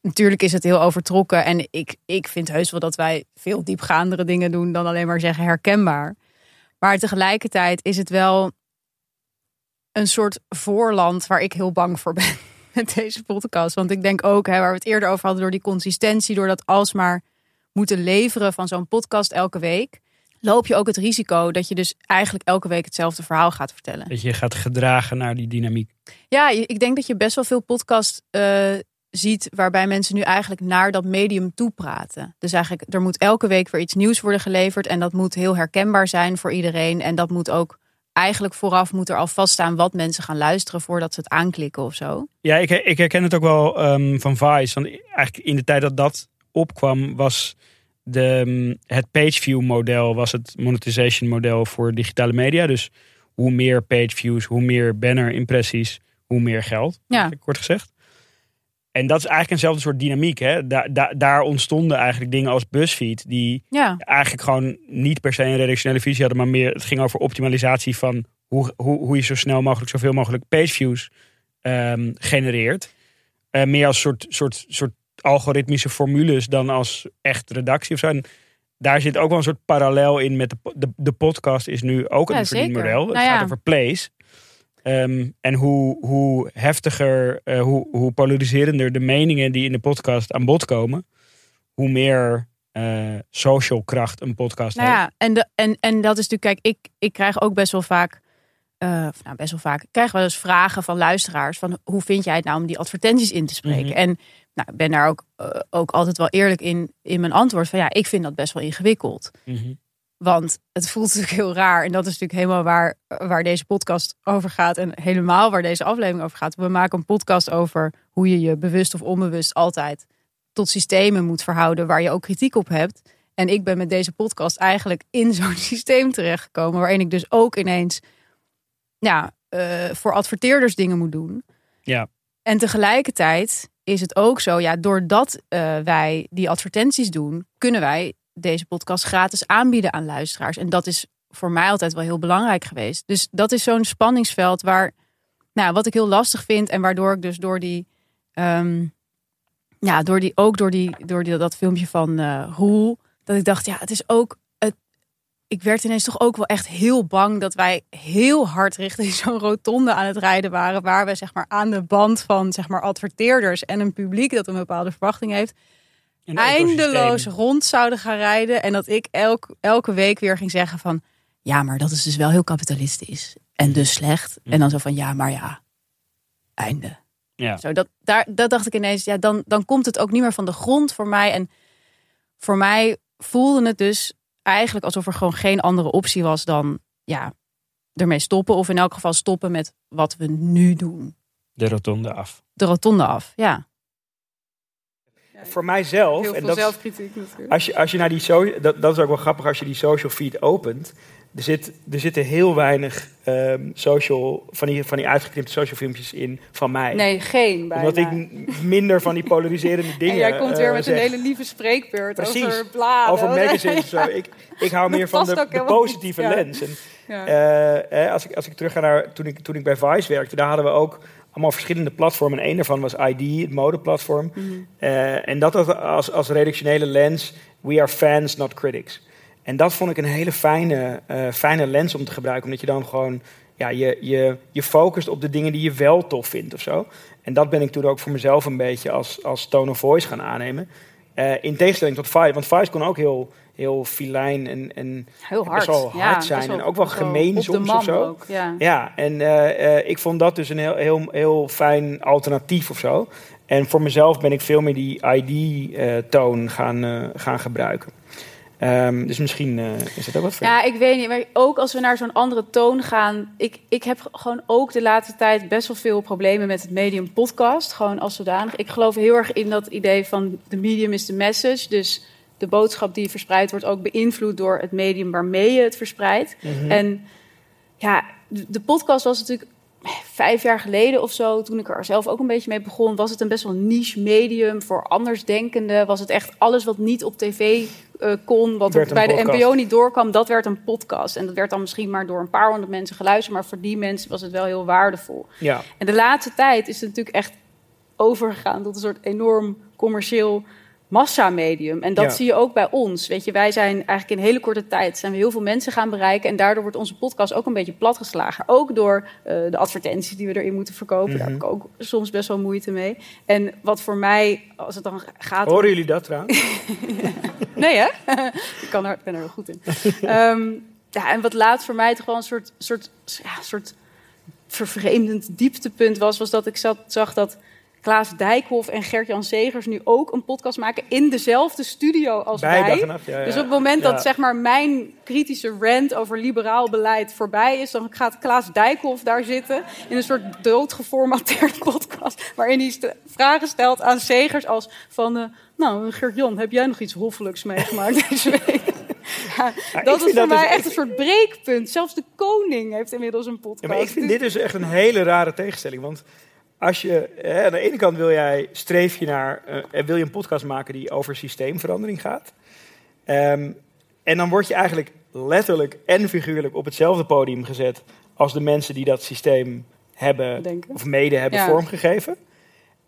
natuurlijk is het heel overtrokken. En ik, ik vind heus wel dat wij veel diepgaandere dingen doen dan alleen maar zeggen herkenbaar. Maar tegelijkertijd is het wel een soort voorland waar ik heel bang voor ben met deze podcast. Want ik denk ook, hè, waar we het eerder over hadden, door die consistentie, door dat alsmaar moeten leveren van zo'n podcast elke week, loop je ook het risico dat je dus eigenlijk elke week hetzelfde verhaal gaat vertellen. Dat je gaat gedragen naar die dynamiek. Ja, ik denk dat je best wel veel podcast eh, ziet waarbij mensen nu eigenlijk naar dat medium toe praten. Dus eigenlijk, er moet elke week weer iets nieuws worden geleverd en dat moet heel herkenbaar zijn voor iedereen. En dat moet ook eigenlijk vooraf moet er al vaststaan wat mensen gaan luisteren voordat ze het aanklikken of zo. Ja, ik, ik herken het ook wel ehm, van Vice. Want eigenlijk in de tijd dat dat opkwam, was de, mm, het pageview model was het monetization model voor digitale media. Dus hoe meer pageviews, hoe meer banner impressies, hoe meer geld. Ja. Kort gezegd. En dat is eigenlijk eenzelfde soort dynamiek. Hè? Daar, daar, daar ontstonden eigenlijk dingen als BuzzFeed, die Ja. eigenlijk gewoon niet per se een redactionele visie hadden, maar meer het ging over optimalisatie van hoe, hoe, hoe je zo snel mogelijk zoveel mogelijk pageviews ehm genereert. Eh, meer als soort, soort, soort algoritmische formules dan als echt redactie of zo. En daar zit ook wel een soort parallel in met de, de, de podcast is nu ook Ja, een zeker. verdienmodel. Het Nou gaat ja. over plays. Ehm, en hoe, hoe heftiger, eh, hoe, hoe polariserender de meningen die in de podcast aan bod komen, hoe meer eh, social kracht een podcast Nou heeft. ja, en, de, en, en dat is natuurlijk, kijk, ik, ik krijg ook best wel vaak, eh, nou best wel vaak, ik krijg wel eens vragen van luisteraars van hoe vind jij het nou om die advertenties in te spreken? Mhm. En nou, ik ben daar ook, ook altijd wel eerlijk in, in mijn antwoord van ja, ik vind dat best wel ingewikkeld. Mhm. Want het voelt natuurlijk heel raar. En dat is natuurlijk helemaal waar, waar deze podcast over gaat. En helemaal waar deze aflevering over gaat. We maken een podcast over hoe je je bewust of onbewust altijd tot systemen moet verhouden waar je ook kritiek op hebt. En ik ben met deze podcast eigenlijk in zo'n systeem terechtgekomen. Waarin ik dus ook ineens ja, eh, voor adverteerders dingen moet doen. Ja. En tegelijkertijd is het ook zo, ja, doordat eh, wij die advertenties doen, kunnen wij deze podcast gratis aanbieden aan luisteraars. En dat is voor mij altijd wel heel belangrijk geweest. Dus dat is zo'n spanningsveld waar, nou, wat ik heel lastig vind en waardoor ik dus door die, ehm, ja, door die, ook door die, door die, dat filmpje van eh Roel, dat ik dacht, ja, het is ook, het, ik werd ineens toch ook wel echt heel bang dat wij heel hard richting zo'n rotonde aan het rijden waren, waar we zeg maar aan de band van zeg maar adverteerders en een publiek dat een bepaalde verwachting heeft, eindeloos rond zouden gaan rijden en dat ik elk, elke week weer ging zeggen van, ja, maar dat is dus wel heel kapitalistisch en dus slecht. En dan zo van, ja, maar ja, einde. Ja. Zo, dat, daar, dat dacht ik ineens, ja, dan, dan komt het ook niet meer van de grond voor mij. En voor mij voelde het dus eigenlijk alsof er gewoon geen andere optie was dan ja, ermee stoppen. Of in elk geval stoppen met wat we nu doen. De rotonde af. De rotonde af, ja. Voor mijzelf. Heel en veel dat zelfkritiek natuurlijk. Als je, als je naar die so dat, dat is ook wel grappig als je die social feed opent. Er, zit, er zitten heel weinig ehm, social, van die, van die uitgeknipte social filmpjes in van mij. Nee, geen bijna. Omdat ik minder van die polariserende dingen en jij komt weer eh, met zeg. een hele lieve spreekbeurt Precies. over bladen. Over magazines zo. Ik, ik hou meer van de, positieve niet, lens. En, Ja. eh, eh, als, ik, als ik terug ga naar toen ik, toen ik bij Vice werkte, daar hadden we ook allemaal verschillende platformen. En één daarvan was ID, het modeplatform. Mhm. Eh, en dat als, als redactionele lens, we are fans, not critics. En dat vond ik een hele fijne, eh, fijne lens om te gebruiken. Omdat je dan gewoon ja, je, je, je focust op de dingen die je wel tof vindt of zo. En dat ben ik toen ook voor mezelf een beetje als, als tone of voice gaan aannemen. Eh, in tegenstelling tot Vice. Want Vice kon ook heel, heel filijn en, en Heel best hard. wel Ja, hard best zijn. wel- en ook wel best wel gemeen soms of zo. ook, ja. Ja, en eh, eh, ik vond dat dus een heel, heel, heel fijn alternatief of zo. En voor mezelf ben ik veel meer die ID-toon gaan, gaan gebruiken. Ehm, dus misschien eh, is dat ook wat voor Ja, ik weet niet. Maar ook als we naar zo'n andere toon gaan. Ik, ik heb gewoon ook de laatste tijd best wel veel problemen met het medium podcast. Gewoon als zodanig. Ik geloof heel erg in dat idee van de medium is de message. Dus de boodschap die verspreid wordt ook beïnvloed door het medium waarmee je het verspreidt. Mhm. En ja, de de podcast was natuurlijk vijf jaar geleden of zo, toen ik er zelf ook een beetje mee begon, was het een best wel niche medium voor andersdenkenden. Was het echt alles wat niet op tv eh, kon, wat er bij de. NPO niet doorkwam, dat werd een podcast. En dat werd dan misschien maar door een paar honderd mensen geluisterd, maar voor die mensen was het wel heel waardevol. Ja. En de laatste tijd is het natuurlijk echt overgegaan tot een soort enorm commercieel massamedium. En dat Ja. zie je ook bij ons. Weet je, wij zijn eigenlijk in hele korte tijd zijn we heel veel mensen gaan bereiken. En daardoor wordt onze podcast ook een beetje platgeslagen. Ook door eh, de advertenties die we erin moeten verkopen. Daar heb ik Mhm. ook soms best wel moeite mee. En wat voor mij, als het dan gaat. om- Horen jullie dat trouwens? Nee, hè? ik kan er, ben er heel goed in. Ehm, ja, en wat laatst voor mij toch wel een soort, soort, ja, soort vervreemdend dieptepunt was, was dat ik zat, zag dat Klaas Dijkhoff en Gert-Jan Segers nu ook een podcast maken in dezelfde studio als Bij wij. Dag en Nacht, ja, ja. Dus op het moment Ja. dat zeg maar, mijn kritische rant over liberaal beleid voorbij is, dan gaat Klaas Dijkhoff daar zitten in een soort doodgeformateerd podcast, waarin hij st- vragen stelt aan Segers als van, eh, nou Gert-Jan, heb jij nog iets hoffelijks meegemaakt deze week? Ja, dat is voor dat dus mij echt echt- een soort breekpunt. Zelfs de koning heeft inmiddels een podcast. Ja, maar ik vind dit dus echt een hele rare tegenstelling. Want als je, hè, aan de ene kant wil jij, streef je naar, eh, wil je een podcast maken die over systeemverandering gaat. Ehm, en dan word je eigenlijk letterlijk en figuurlijk op hetzelfde podium gezet als de mensen die dat systeem hebben of mede hebben Ja. vormgegeven.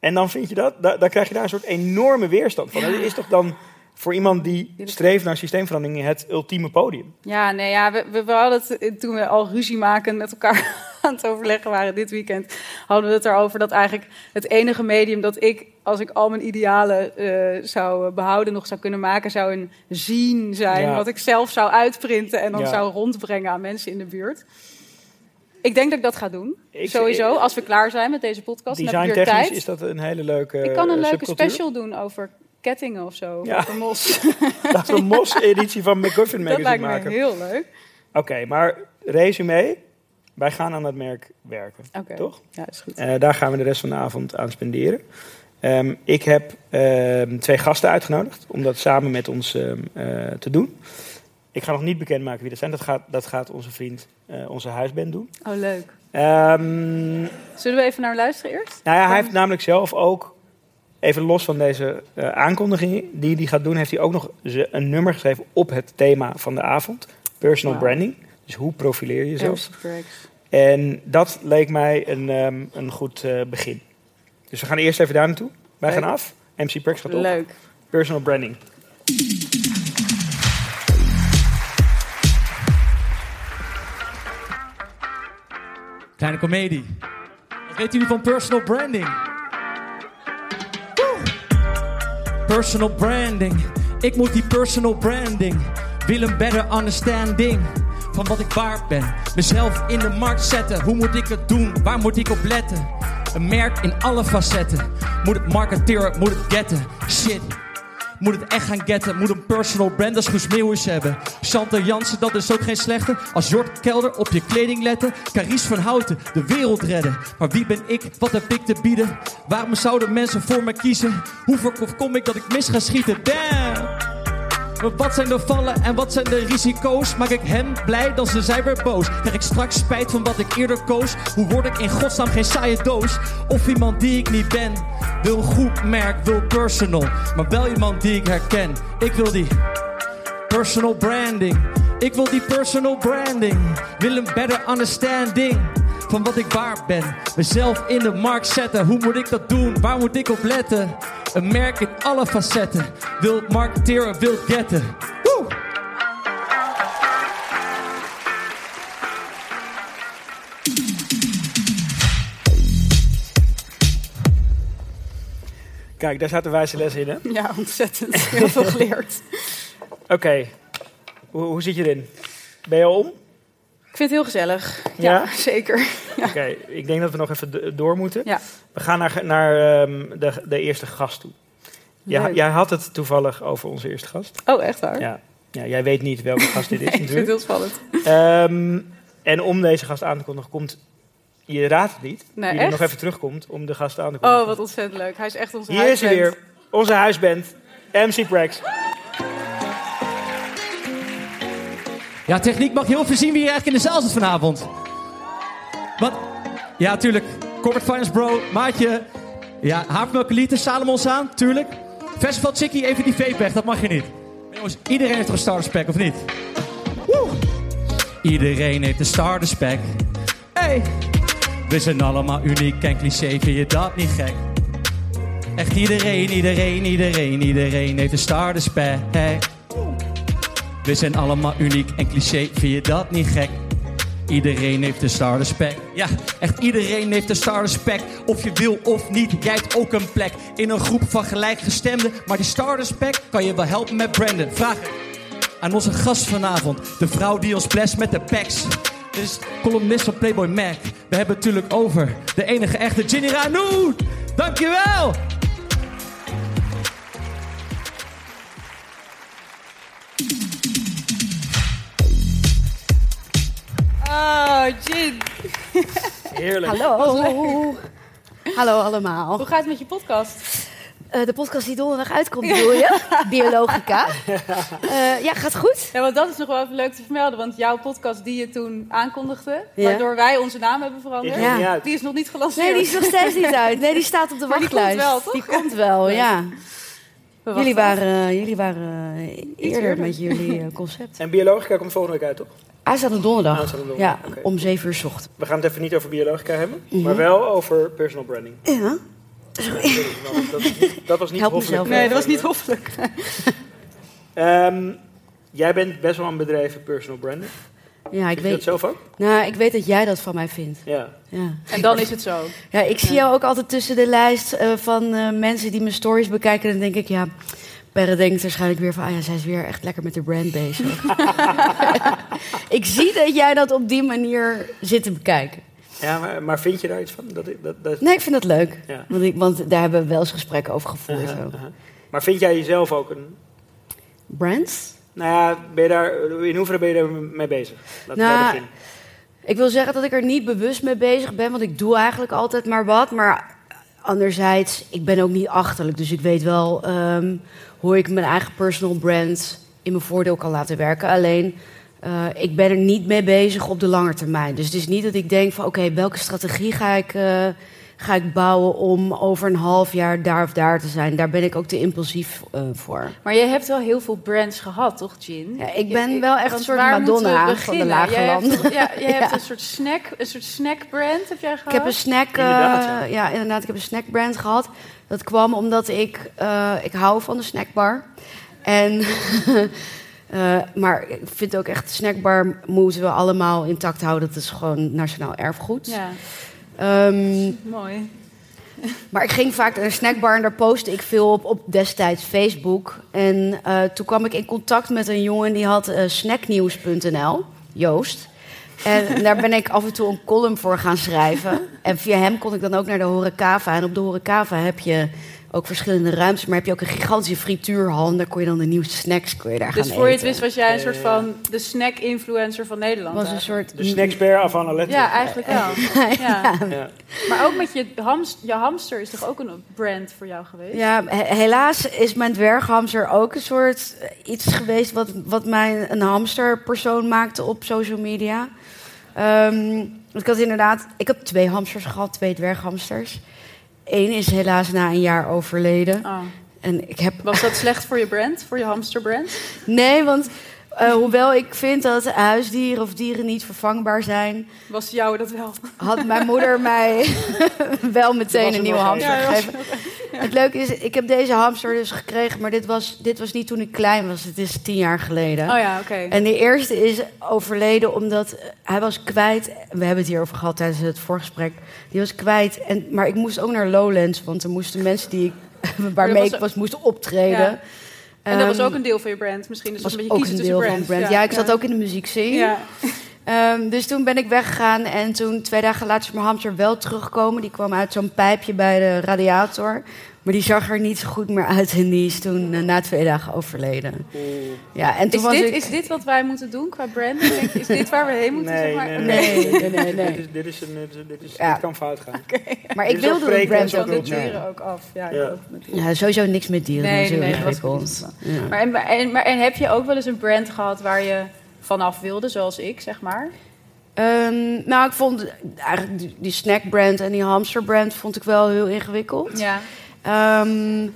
En dan vind je dat, da- dan krijg je daar een soort enorme weerstand van. Dat is toch dan voor iemand die streeft naar systeemverandering het ultieme podium. Ja, nee, ja, we, we, we hadden het eh, toen we al ruzie maken met elkaar aan het overleggen waren dit weekend, hadden we het erover dat eigenlijk het enige medium dat ik, als ik al mijn idealen eh, zou behouden, nog zou kunnen maken, zou een zien zijn. Ja. Wat ik zelf zou uitprinten en dan Ja. zou rondbrengen aan mensen in de buurt. Ik denk dat ik dat ga doen. Ik- Sowieso, als we klaar zijn met deze podcast. weer Designtechnisch tijd. is dat een hele leuke ik kan een eh, leuke subcultuur. special doen over kettingen of zo. Ja. Over mos. Laten we een MOS-editie van McGuffin dat Magazine lijkt me maken. heel leuk. Oké, maar resume. Wij gaan aan het merk werken, Oké. toch? Ja, is goed. Eh, daar gaan we de rest van de avond aan spenderen. Ehm, ik heb ehm, twee gasten uitgenodigd om dat samen met ons ehm, eh, te doen. Ik ga nog niet bekendmaken wie dat zijn. Dat gaat, dat gaat onze vriend, eh, onze huisband doen. Oh, leuk. Zullen we even naar luisteren eerst? nou ja, hij heeft namelijk zelf ook, even los van deze aankondiging die hij gaat doen, heeft hij ook nog een nummer geschreven op het thema van de avond. Personal branding. Dus hoe profileer je jezelf? En dat leek mij een, ehm, een goed eh, begin. Dus we gaan eerst even daar naartoe. Wij Leuk. gaan af. MC Prex gaat op. Leuk. Personal branding. Kleine komedie. Wat weten jullie van personal branding? Woe! Personal branding. Ik moet die personal branding. Wil een better understanding van wat ik waard ben. Mezelf in de markt zetten. Hoe moet ik het doen? Waar moet ik op letten? Een merk in alle facetten. Moet het marketeren? Moet het getten? Shit. Moet het echt gaan getten, moet een personal brand als Guus Meeuwis hebben. Chantal Jansen, dat is ook geen slechte. Als Jort Kelder op je kleding letten. Caries van Houten, de wereld redden. Maar wie ben ik, wat heb ik te bieden? Waarom zouden mensen voor me kiezen? Hoe voorkom ik dat ik mis ga schieten? Damn! Wat zijn de vallen en wat zijn de risico's? Maak ik hen blij, dan zijn zij weer boos. Krijg ik straks spijt van wat ik eerder koos? Hoe word ik in godsnaam geen saaie doos? Of iemand die ik niet ben? Wil goed merk, wil personal. Maar wel iemand die ik herken. Ik wil die personal branding. Ik wil die personal branding. Wil een better understanding van wat ik waard ben. Mezelf in de markt zetten. Hoe moet ik dat doen? Waar moet ik op letten? Een merk in alle facetten. Wil marketeren, wil getten. Woe! Kijk, daar zaten wijze lessen in, hè? Ja, ontzettend. Heel veel geleerd. Oké. Hoe, hoe zit je erin? Ben je al om? Ik vind het heel gezellig. Ja, Ja? zeker. Oké, ik denk dat we nog even door moeten. Ja. We gaan naar, naar ehm, de, de eerste gast toe. Leuk. jij had het toevallig over onze eerste gast. Oh, echt waar? Ja. ja, jij weet niet welke gast dit is Nee, ik vind natuurlijk. het heel spannend. Ehm, en om deze gast aan te kondigen, komt... Je raadt het niet. Nee, er echt? nog even terugkomt om de gast aan te kondigen. Oh, wat ontzettend leuk. Hij is echt onze Hier is hij weer. Onze huisband. MC Prax. Ja, techniek mag heel veel zien wie hier eigenlijk in de zaal zit vanavond. Wat? Ja, tuurlijk. Corporate Finance Bro, maatje. Ja, liter, Salomons aan, tuurlijk. Festival Chickie, even die weg, dat mag je niet. Jongens, iedereen heeft een starter pack, of niet? Woe! Iedereen heeft een starter pack. Hey! We zijn allemaal uniek en cliché, vind je dat niet gek? Echt iedereen, iedereen, iedereen, iedereen heeft een starter pack. We zijn allemaal uniek en cliché, vind je dat niet gek? Iedereen heeft een starter pack. Ja, echt iedereen heeft een starter pack. Of je wil of niet, jij hebt ook een plek. In een groep van gelijkgestemden. Maar die starter pack kan je wel helpen met Brandon. Vraag aan onze gast vanavond. De vrouw die ons blest met de packs. Dit is columnist van Playboy Mac. We hebben het natuurlijk over de enige echte Ginny Ranoud. Dankjewel! Oh, Jin. Heerlijk. Hallo. Hallo allemaal. Hoe gaat het met je podcast? Eh, de podcast die donderdag uitkomt, bedoel je? Biologica. Eh, ja, gaat goed. Ja, want dat is nog wel even leuk te vermelden. Want jouw podcast die je toen aankondigde, Ja. waardoor wij onze naam hebben veranderd, Die is nog niet uit. die is nog niet gelanceerd. Nee, die is nog steeds niet uit. Nee, die staat op de Maar die wachtlijst. komt wel, toch? Die komt wel, ja. We Jullie waren, eh, jullie waren eh, eerder eerder. met jullie eh, concept. En biologica komt volgende week uit, toch? Aanstaande donderdag. Aanstaande donderdag, Ja, om 7 uur 's ochtend. We gaan het even niet over biologica hebben, Mhm. maar wel over personal branding. Ja. Dat, was niet- dat was niet Help hoffelijk. mezelf. Nee, dat was niet hoffelijk. Ehm, jij bent best wel een bedreven personal branding. Ja, ik Vind je weet. dat zelf ook? Nou, ik weet dat jij dat van mij vindt. Ja. Ja. En dan is het zo. Ja, ik zie jou ook altijd tussen de lijst eh, van eh, mensen die mijn stories bekijken. En dan denk ik, ja, Perre denkt waarschijnlijk weer van, ah ja, zij is weer echt lekker met de brand bezig. ik zie dat jij dat op die manier zit te bekijken. Ja, maar, maar vind je daar iets van? Dat, dat, dat... Nee, ik vind dat leuk. Ja. Want, ik, want daar hebben we wel eens gesprekken over gevoerd. Zo. aha. Maar vind jij jezelf ook een... Brands? Nou ja, ben je daar, in hoeverre ben je daar mee bezig? Laten we daar Nou, beginnen. Ik wil zeggen dat ik er niet bewust mee bezig ben, want ik doe eigenlijk altijd maar wat. Maar anderzijds, ik ben ook niet achterlijk. Dus ik weet wel ehm, hoe ik mijn eigen personal brand in mijn voordeel kan laten werken. Alleen, eh, ik ben er niet mee bezig op de lange termijn. Dus het is niet dat ik denk van, oké, welke strategie ga ik, eh, ga ik bouwen om over een half jaar daar of daar te zijn. Daar ben ik ook te impulsief eh, voor. Maar je hebt wel heel veel brands gehad, toch, Gin? Ja, ik ben wel echt een soort Madonna van de lage Jij hebt- landen. ja, jij hebt Ja. een soort snack, een soort snackbrand heb jij gehad? Ik heb een snack, eh, Inderdaad, ja. ja. inderdaad, ik heb een snackbrand gehad. Dat kwam omdat ik, eh, ik hou van de snackbar. En, eh, maar ik vind ook echt, de snackbar moeten we allemaal intact houden. Dat is gewoon nationaal erfgoed. Ja, Ehm, mooi. maar ik ging vaak naar een snackbar en daar postte ik veel op, op destijds Facebook. En eh, toen kwam ik in contact met een jongen die had eh, snacknieuws.nl, Joost. En daar ben ik af en toe een column voor gaan schrijven. En via hem kon ik dan ook naar de Horecava. En op de Horecava heb je ook verschillende ruimtes. Maar heb je ook een gigantische frituurhal. En daar kon je dan de nieuwste snacks kon je daar Dus gaan voor je het wist was jij een soort van de snack-influencer van Nederland. Was een soort... De snacksper af aan Alette. Ja, eigenlijk wel. Ja. Ja. Maar ook met je, hams, je hamster is toch ook een brand voor jou geweest? Ja, he- helaas is mijn dwerghamster ook een soort eh, iets geweest wat, wat mij een hamsterpersoon maakte op social media. Ehm, ik had inderdaad, ik heb twee hamsters gehad, twee dwerghamsters. Eén is helaas na een jaar overleden. Oh. En ik heb... Was dat slecht voor je brand, voor je hamsterbrand? Nee, want eh, hoewel ik vind dat huisdieren of dieren niet vervangbaar zijn, Was jou dat wel? had mijn moeder mij wel meteen een nieuwe hamster. Ja, er gegeven. Het leuke is, ik heb deze hamster dus gekregen, maar dit was, dit was niet toen ik klein was. Het is tien jaar geleden. Oh ja, oké. En de eerste is overleden omdat hij was kwijt. We hebben het hier over gehad tijdens het voorgesprek. Die was kwijt. En, maar ik moest ook naar Lowlands, want er moesten mensen die ik, waarmee was- ik was moesten optreden. Ja. En dat was Ehm, ook een deel van je brand misschien. Dus was een ook beetje een kiezen deel van brand. Ja, ik zat ook in de muziekscene. Ja. Ehm, dus toen ben ik weggegaan en toen twee dagen later is mijn hamster wel teruggekomen. Die kwam uit zo'n pijpje bij de radiator. Maar die zag er niet zo goed meer uit en die is toen eh, na twee dagen overleden. Ja, en toen Is was dit, ik... is dit wat wij moeten doen qua branding? Denk- Is dit waar we heen moeten? Nee, zeg maar? nee, nee, nee, nee, nee. Dit is, dit is een, dit is- Ja. dit kan fout gaan. Maar Dit ik wilde de spreken en brand zo ook dieren ook af. Ja, Ja. ook met dieren. Ja, sowieso niks met dieren. Nee, nee, ingewikkeld. Maar, en, en, maar, en heb je ook wel eens een brand gehad waar je vanaf wilde, zoals ik, zeg maar? Ehm, nou, ik vond eigenlijk die, die snackbrand en die hamsterbrand vond ik wel heel ingewikkeld. Ja. Ehm,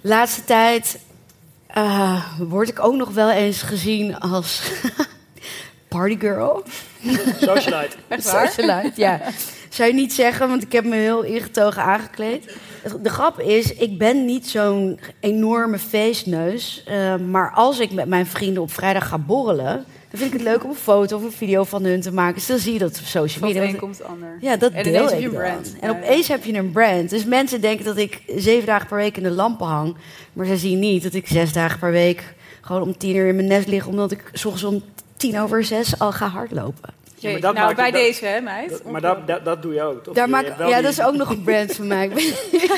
laatste tijd eh, word ik ook nog wel eens gezien als partygirl. Socialite. Echt waar? Socialite, ja. Zou je niet zeggen, want ik heb me heel ingetogen aangekleed. De grap is, ik ben niet zo'n enorme feestneus. eh, maar als ik met mijn vrienden op vrijdag ga borrelen... dan vind ik het leuk om een foto of een video van hun te maken. Dus dan zie je dat op social Van media. een komt het ander. Ja, dat En deel ineens heb ik je een dan. brand. En opeens heb je een brand. Dus mensen denken dat ik zeven dagen per week in de lampen hang. Maar ze zien niet dat ik zes dagen per week... gewoon om tien uur in mijn nest lig... omdat ik soms om tien over zes al ga hardlopen. Maar dat nou, bij het- deze, hè, meid? dat- maar dat, dat, dat doe je ook, toch? Daar Je maak, ja, die- dat is ook nog een brand van mij. Ik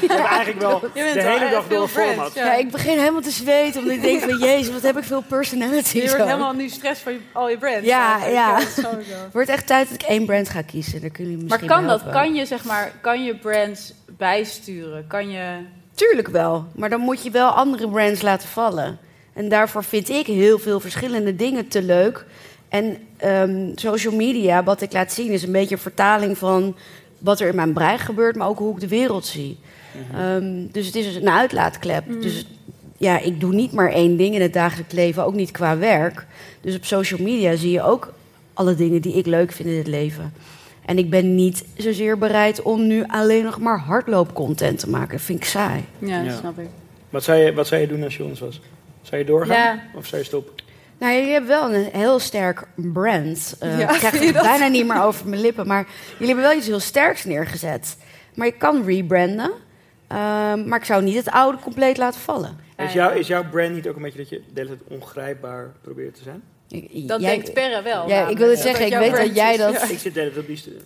ben- eigenlijk wel Je bent de wel hele dag door format. ja. Ja, ik begin helemaal te zweten, omdat ik denk van, jezus, wat heb ik veel personality. Je wordt helemaal nu stress van al je brands. Ja, ja. Het wordt echt tijd dat ik één brand ga kiezen. Daar kunnen jullie Maar misschien kan dat? Kan je, zeg maar, kan je brands bijsturen? Kan je... Tuurlijk wel, maar dan moet je wel andere brands laten vallen. En daarvoor vind ik heel veel verschillende dingen te leuk. En ehm, social media, wat ik laat zien, is een beetje een vertaling van wat er in mijn brein gebeurt, maar ook hoe ik de wereld zie. Ehm, dus het is dus een uitlaatklep. Mhm. Dus ja, ik doe niet maar één ding in het dagelijks leven, ook niet qua werk. Dus op social media zie je ook alle dingen die ik leuk vind in het leven. En ik ben niet zozeer bereid om nu alleen nog maar hardloopcontent te maken. Dat vind ik saai. Ja, dat Ja. snap ik. Wat zou, je, wat zou je doen als je ons was? Zou je doorgaan Ja. of zou je stoppen? Nou, jullie hebben wel een heel sterk brand. Eh, Ja, ik krijg het bijna niet meer over mijn lippen. Maar jullie hebben wel iets heel sterks neergezet. Maar je kan rebranden. Ehm, maar ik zou niet het oude compleet laten vallen. Is, jou, is jouw brand niet ook een beetje dat je de hele tijd ongrijpbaar probeert te zijn? Dat Jij- denkt Perre wel. Ja, ik wil het zeggen, ik weet dat jij dat- Ja. Ik zit de hele tijd op die studie.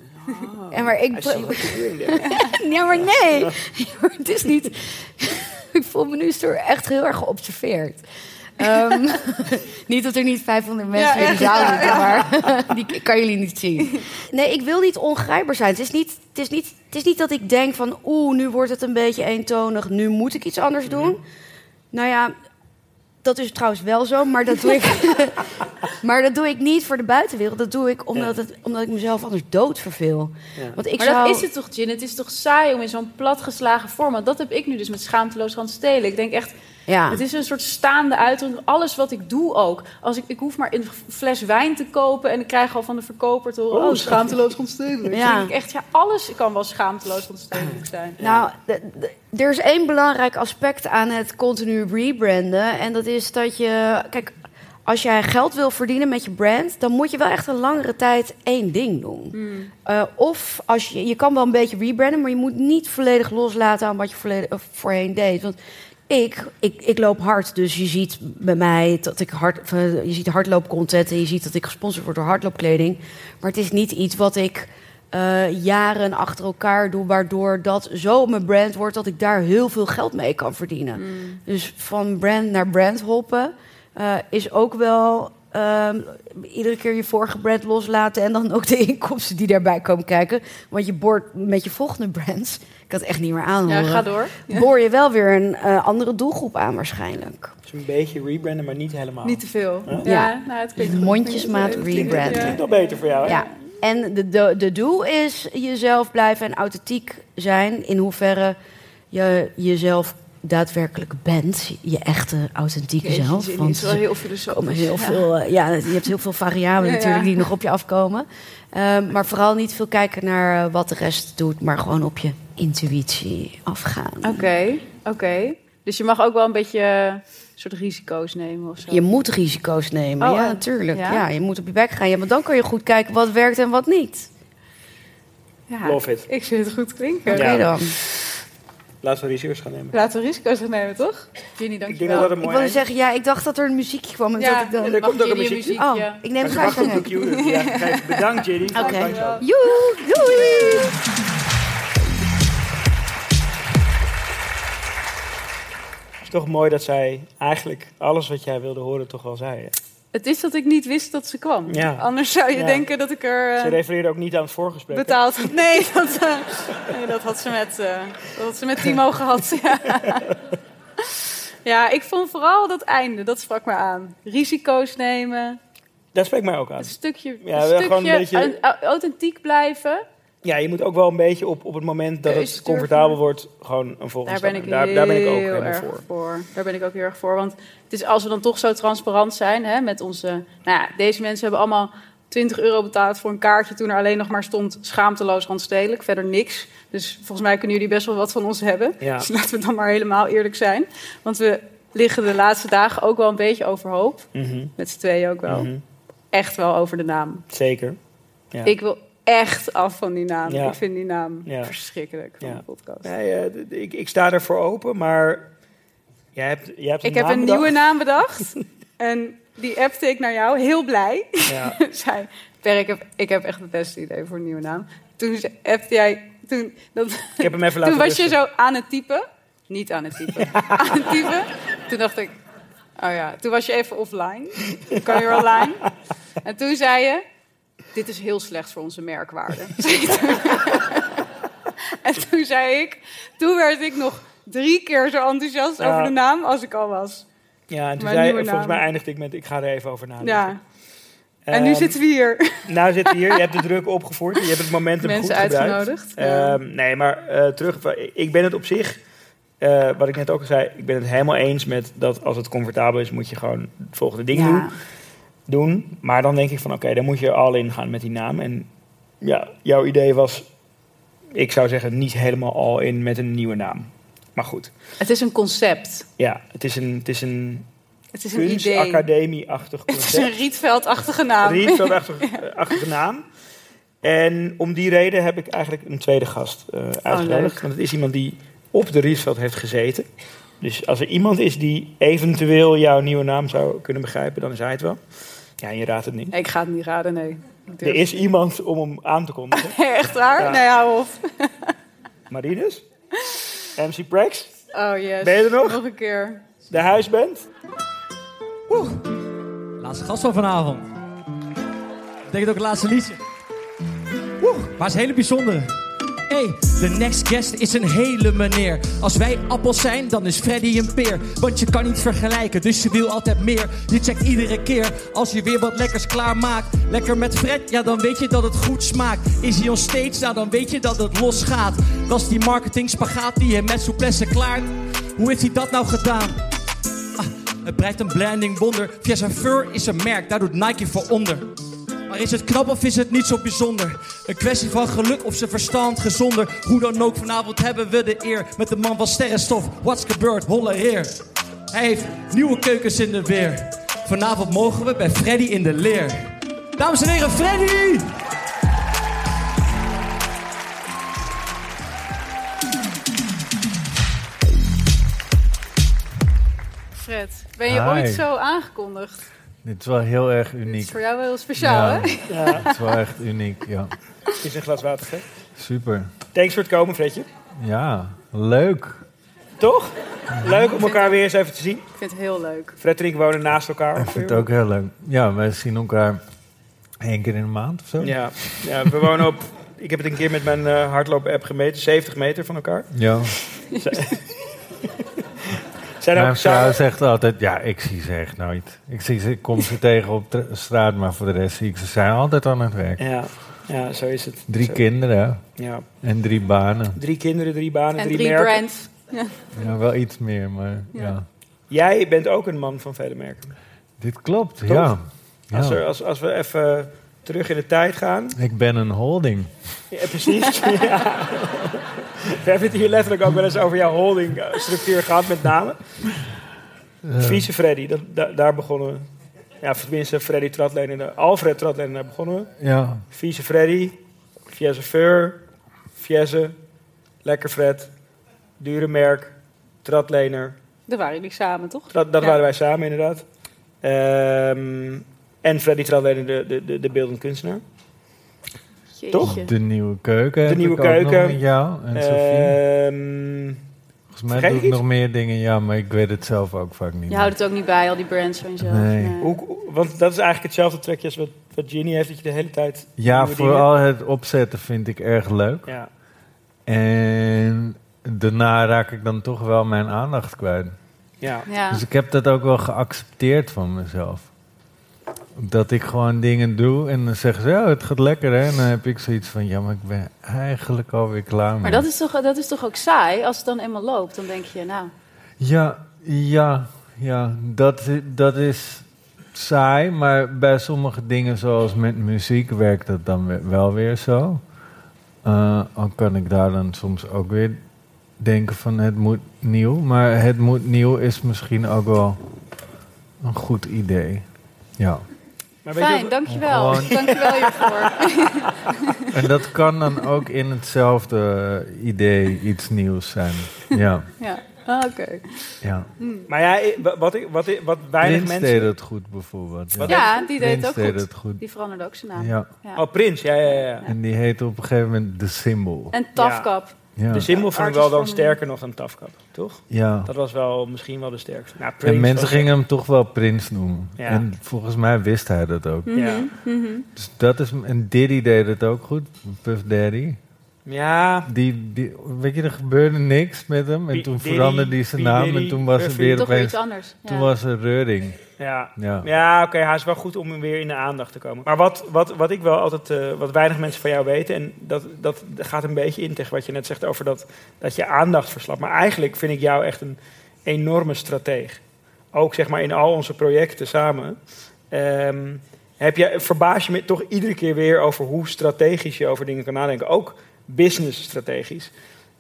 En maar ik. Ja, maar nee. het is niet. ik voel me nu door echt heel erg geobserveerd. Ehm, niet dat er niet 500 mensen Ja, in de zaal zitten, ja. maar die kan jullie niet zien. Nee, ik wil niet ongrijpbaar zijn. Het is niet, het is niet, het is niet dat ik denk van... oeh, nu wordt het een beetje eentonig, nu moet ik iets anders doen. Nou ja, dat is trouwens wel zo, maar dat doe ik, maar dat doe ik niet voor de buitenwereld. Dat doe ik omdat, het, omdat ik mezelf anders dood verveel. Want ik maar zou... dat is het toch, Gin? Het is toch saai om in zo'n platgeslagen vorm... Want dat heb ik nu dus met schaamteloos gaan stelen. Ik denk echt, Ja. het is een soort staande uitdrukking. Alles wat ik doe ook. Als ik, ik hoef maar een fles wijn te kopen... en ik krijg al van de verkoper te horen... Oh, oh, schaamteloos ontstedelijk. Ja. Ja. denk ik echt, ja, alles kan wel schaamteloos ontstedelijk zijn. Nou, er is één belangrijk aspect aan het continu rebranden. En dat is dat je. Kijk, als jij geld wil verdienen met je brand, dan moet je wel echt een langere tijd één ding doen. Hmm. Eh, of als je, je kan wel een beetje rebranden, maar je moet niet volledig loslaten aan wat je volledig, eh, voorheen deed. Want ik, ik, ik loop hard, dus je ziet bij mij dat ik hard, eh, je ziet hardloopcontent en je ziet dat ik gesponsord word door hardloopkleding. Maar het is niet iets wat ik eh, jaren achter elkaar doe, waardoor dat zo mijn brand wordt dat ik daar heel veel geld mee kan verdienen. Dus van brand naar brand hoppen eh, is ook wel ehm, iedere keer je vorige brand loslaten en dan ook de inkomsten die daarbij komen kijken. Want je boort met je volgende brands, ik kan het echt niet meer aanhoren. Ja, ga door. Boor je wel weer een eh, andere doelgroep aan waarschijnlijk. Dus een beetje rebranden, maar niet helemaal. Niet te veel. Ja. Ja, Ja. nou, het klinkt. Mondjesmaat rebranden. Klinkt al beter voor jou, hè? Ja. En de, de, de doel is jezelf blijven en authentiek zijn. In hoeverre je jezelf daadwerkelijk bent. Je echte, authentieke Jeetje, zelf. Want is wel heel filosofisch. heel Ja. veel, eh, ja, je hebt heel veel variabelen Ja, natuurlijk ja. die nog op je afkomen. Ehm, maar vooral niet veel kijken naar eh, wat de rest doet. Maar gewoon op je intuïtie afgaan. Oké, oké. Dus je mag ook wel een beetje eh, soort risico's nemen of zo. Je moet risico's nemen, Oh, ja, natuurlijk. ja? Ja? je moet op je bek gaan. Ja, want dan kun je goed kijken wat werkt en wat niet. Ja, Love it. Ik vind het goed klinken. Oké dan. Laten we risico's gaan nemen. Laten we risico's gaan nemen, toch? Ginny, Ik denk dankjewel. dat dat een Ik wilde zeggen, ja, ik dacht dat er een muziekje kwam. En Ja, dat ik dan... Ja, er komt ook een muziekje. Oh, ik neem het goed cueën. Ja, bedankt, Jenny. Oké. Dankjewel. Joe, doei! Het is toch mooi dat zij eigenlijk alles wat jij wilde horen toch wel zei. hè? Het is dat ik niet wist dat ze kwam. Ja. Anders zou je Ja. denken dat ik er eh, Ze refereerde ook niet aan het voorgesprek. betaald. Nee, dat, eh, nee, dat had ze met, eh, dat had ze met Timo gehad. Ja. ja, ik vond vooral dat einde, dat sprak me aan. Risico's nemen, Dat spreekt mij ook aan. een stukje, Ja, een stukje gewoon een beetje- au- authentiek blijven. Ja, je moet ook wel een beetje op, op het moment dat het comfortabel wordt, gewoon een volgende Daar ben ik daar, daar ben ik ook heel erg voor. voor. Daar ben ik ook heel erg voor. Want het is als we dan toch zo transparant zijn hè, met onze. Nou ja, deze mensen hebben allemaal 20 euro betaald voor een kaartje toen er alleen nog maar stond schaamteloos randstedelijk, verder niks. Dus volgens mij kunnen jullie best wel wat van ons hebben. Ja. Dus laten we dan maar helemaal eerlijk zijn. Want we liggen de laatste dagen ook wel een beetje overhoop. Mhm, Met z'n tweeën ook wel. mhm. Echt wel over de naam. Zeker. Ja. Ik wil echt af van die naam. Ja. Ik vind die naam Ja. verschrikkelijk van Ja. de podcast. Nee, eh, ik, ik sta ervoor open, maar jij hebt, jij hebt Ik een heb naam een bedacht. nieuwe naam bedacht. En die appte ik naar jou, heel blij. Ja. Zei, Per, ik heb, ik heb echt het beste idee voor een nieuwe naam. Toen ze- appte jij... Toen, dat, Ik heb hem even laten Toen was je zo aan het typen. Niet aan het typen. aan het typen. Toen dacht ik... Oh ja, toen was je even offline. Kan je online? En toen zei je... Dit is heel slecht voor onze merkwaarde. En toen zei ik... Toen werd ik nog drie keer zo enthousiast Ja. over de naam als ik al was. Ja, en toen zei, volgens naam. mij eindigde ik met, ik ga er even over nadenken. Ja. En nu Ehm, zitten we hier. Nou zitten we hier, je hebt de druk opgevoerd, je hebt het momentum Mensen goed gebruikt. uitgenodigd, ja. Ehm, nee, maar eh, terug, ik ben het op zich, eh, wat ik net ook al zei, ik ben het helemaal eens met dat als het comfortabel is, moet je gewoon het volgende ding Ja. doen, doen. Maar dan denk ik van, oké, dan moet je al in gaan met die naam. En ja, jouw idee was, ik zou zeggen, niet helemaal al in met een nieuwe naam. Maar goed, Het is een concept. ja, het is een, het is een, Het is een idee. kunstacademie-achtig Het is concept. een Rietveld-achtige naam. Rietveld-achtige naam. En om die reden heb ik eigenlijk een tweede gast eh uitgenodigd. Want het is iemand die op de Rietveld heeft gezeten. Dus als er iemand is die eventueel jouw nieuwe naam zou kunnen begrijpen, dan is hij het wel. Ja, je raadt het niet. Ik ga het niet raden, nee. Ik Er is iemand om hem aan te kondigen. Echt waar? Ja. Nee, hou op. Marinus? MC Prex? Oh yes. Ben je er nog? Nog een keer. De huisband? Laatste gast van vanavond. Betekent ook het laatste liedje. Woe, maar het is een hele bijzondere. Hey, de next guest is een hele meneer. Als wij appels zijn, dan is Freddy een peer. Want je kan niet vergelijken, dus je wil altijd meer. Je checkt iedere keer als je weer wat lekkers klaarmaakt. Lekker met Fred, ja dan weet je dat het goed smaakt. Is hij on stage, nou dan weet je dat het los gaat. Is die marketing spagaat die je met souplesse klaart. Hoe heeft hij dat nou gedaan? Ah, het breidt een blending wonder. Via zijn fur is een merk, daar doet Nike voor onder. Maar is het knap of is het niet zo bijzonder? Een kwestie van geluk of zijn verstand gezonder. Hoe dan ook, vanavond hebben we de eer met de man van sterrenstof. What's gebeurd, holle eer. Hij heeft nieuwe keukens in de weer. Vanavond mogen we bij Freddy in de leer. Dames en heren, Freddy! Fred, ben je Hi. ooit zo aangekondigd? Dit is wel heel erg uniek. Dit is voor jou wel heel speciaal, ja. hè? Ja. Het is wel echt uniek, ja. Is een glas water, Fred? Super. Thanks voor het komen, Fredje. Ja, leuk. Toch? Leuk om elkaar weer eens even te zien. Ik vind het heel leuk. Fred en ik wonen naast elkaar. Ik vind het ook heel leuk. Ja, wij zien elkaar één keer in de maand of zo. Ja, ja we wonen op. Ik heb het een keer met mijn eh hardlopen-app gemeten, 70 meter van elkaar. Ja. Zijn Mijn ook vrouw zegt altijd, ja, ik zie ze echt nooit. Ik, zie ze, ik kom ze tegen op de straat, maar voor de rest zie ik ze. Ze zijn altijd aan het werk. Ja, ja, zo is het. Drie Zo. kinderen Ja. en drie banen. Drie kinderen, drie banen, En drie, drie merken. brands. Ja. Ja, wel iets meer, maar ja. Jij bent ook een man van vele merken. Dit klopt, Toch? ja. Als, Ja. er, als, als we even terug in de tijd gaan. Ik ben een holding. Ja, precies. ja. We hebben het hier letterlijk ook wel eens over jouw holdingstructuur gehad, met name. Ja. Vice Freddy, dat, da- daar begonnen we. Ja, tenminste, Freddy Tratleen en de- Alfred Tratleen, daar begonnen we. Ja. Vice Freddy, Fiesse Fur, Fiesse, Lekker Fred, Dure Merk, Tratlener. Daar waren jullie samen, toch? Dat, dat Ja. waren wij samen, inderdaad. Ehm, en Freddy Tratlener, de, de, de, de beeldend kunstenaar. Jeetje. Toch? De nieuwe keuken. De nieuwe keuken. met jou en Sophie. Ehm, Volgens mij vergeet doe ik nog meer dingen, ja, maar ik weet het zelf ook vaak niet. Je meer. houdt het ook niet bij, al die brands van jezelf. Nee. Hoe, want dat is eigenlijk hetzelfde trekje als wat, wat Ginny heeft, dat je de hele tijd... Ja, vooral het opzetten vind ik erg leuk. Ja. En daarna raak ik dan toch wel mijn aandacht kwijt. Ja. Ja. Dus ik heb dat ook wel geaccepteerd van mezelf. Dat ik gewoon dingen doe en dan zeggen ze, ja, het gaat lekker hè. En dan heb ik zoiets van, ja, maar ik ben eigenlijk alweer klaar mee. Maar dat is, toch, dat is toch ook saai? Als het dan eenmaal loopt, dan denk je, nou... Ja, ja, ja, dat, dat is saai, maar bij sommige dingen zoals met muziek werkt dat dan we- wel weer zo. Eh, al kan ik daar dan soms ook weer denken van het moet nieuw, maar het moet nieuw is misschien ook wel een goed idee. Ja. Maar weet je Fijn, dankjewel. Gewoon- Dankjewel hiervoor. En dat kan dan ook in hetzelfde idee iets nieuws zijn. Ja. ja. Ah, Oké. Ja. Maar ja, wat, ik, wat, ik- wat weinig Prins mensen... deed het goed bijvoorbeeld. Ja, die deed Prins het ook deed goed. het goed. Die veranderde ook zijn naam. Ja. Oh, Prins, ja, ja, ja. En die heette op een gegeven moment The Symbol. En Tafkap. Ja. De symbol vond ik wel dan sterker nog dan Tafkap, toch? Ja. Dat was wel misschien wel de sterkste. Nou, Prince En mensen gingen hem toch wel Prins noemen. Ja. En volgens mij wist hij dat ook. Ja. Mhm. Dus dat is, en Diddy deed het ook goed, Puff Daddy. Ja. Die, die, weet je, er gebeurde niks met hem. En P. toen veranderde hij zijn P. naam. En toen was er weer opeens... iets anders, Toen ja. was er reuring. Ja, Ja. ja oké, hij is wel goed om weer in de aandacht te komen. Maar wat, wat, wat ik wel altijd, eh, wat weinig mensen van jou weten, en dat, dat gaat een beetje in tegen wat je net zegt over dat, dat je aandacht verslapt. Maar eigenlijk vind ik jou echt een enorme strateeg. Ook zeg maar in al onze projecten samen. Ehm, heb je, verbaas je me toch iedere keer weer over hoe strategisch je over dingen kan nadenken. Ook business strategisch.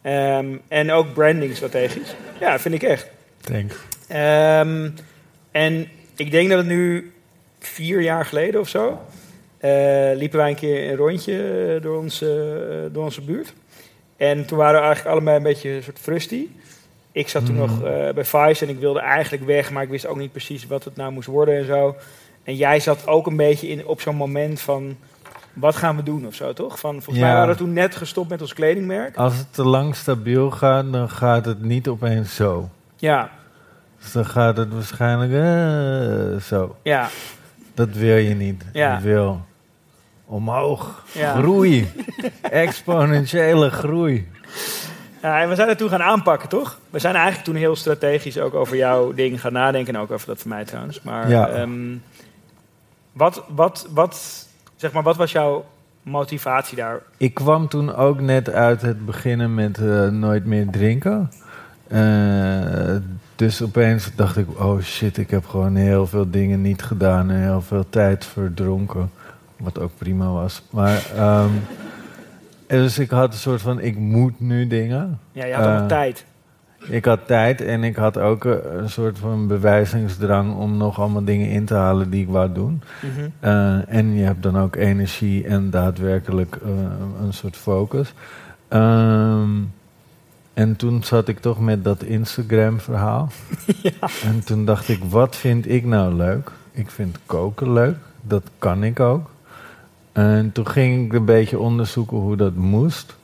Ehm, en ook branding strategisch. Ja, vind ik echt. Thanks. Ehm, en ik denk dat het nu vier jaar geleden of zo. eh, liepen wij een keer een rondje eh, door onze, eh, door onze buurt. En toen waren we eigenlijk allebei een beetje een soort frusty. Ik zat toen Mhm. nog bij Vice en ik wilde eigenlijk weg, maar ik wist ook niet precies wat het nou moest worden en zo. En jij zat ook een beetje in, op zo'n moment van, wat gaan we doen of zo, toch? Van, volgens Ja. mij waren we toen net gestopt met ons kledingmerk. Als het te lang stabiel gaat, dan gaat het niet opeens zo. Ja, Dus dan gaat het waarschijnlijk eh, zo. ja, Dat wil je niet. Ja. Je wil omhoog. Ja. Groei. Exponentiële groei. Ja, en we zijn het toen gaan aanpakken, toch? We zijn eigenlijk toen heel strategisch ook over jouw ding gaan nadenken. En ook over dat van mij trouwens. Maar Ja. ehm, wat, wat, wat, zeg maar, wat was jouw motivatie daar? Ik kwam toen ook net uit het beginnen met eh, nooit meer drinken. Eh, dus opeens dacht ik, oh shit, ik heb gewoon heel veel dingen niet gedaan en heel veel tijd verdronken. Wat ook prima was. Maar, ehm, dus ik had een soort van, ik moet nu dingen. Ja, je had Eh, tijd. Ik had tijd en ik had ook eh, een soort van bewijzingsdrang om nog allemaal dingen in te halen die ik wou doen. Mhm. Eh, en je hebt dan ook energie en daadwerkelijk eh, een soort focus. Ehm, en toen zat ik toch met dat Instagram-verhaal. En toen dacht ik, wat vind ik nou leuk? Ik vind koken leuk, dat kan ik ook. En toen ging ik een beetje onderzoeken hoe dat moest.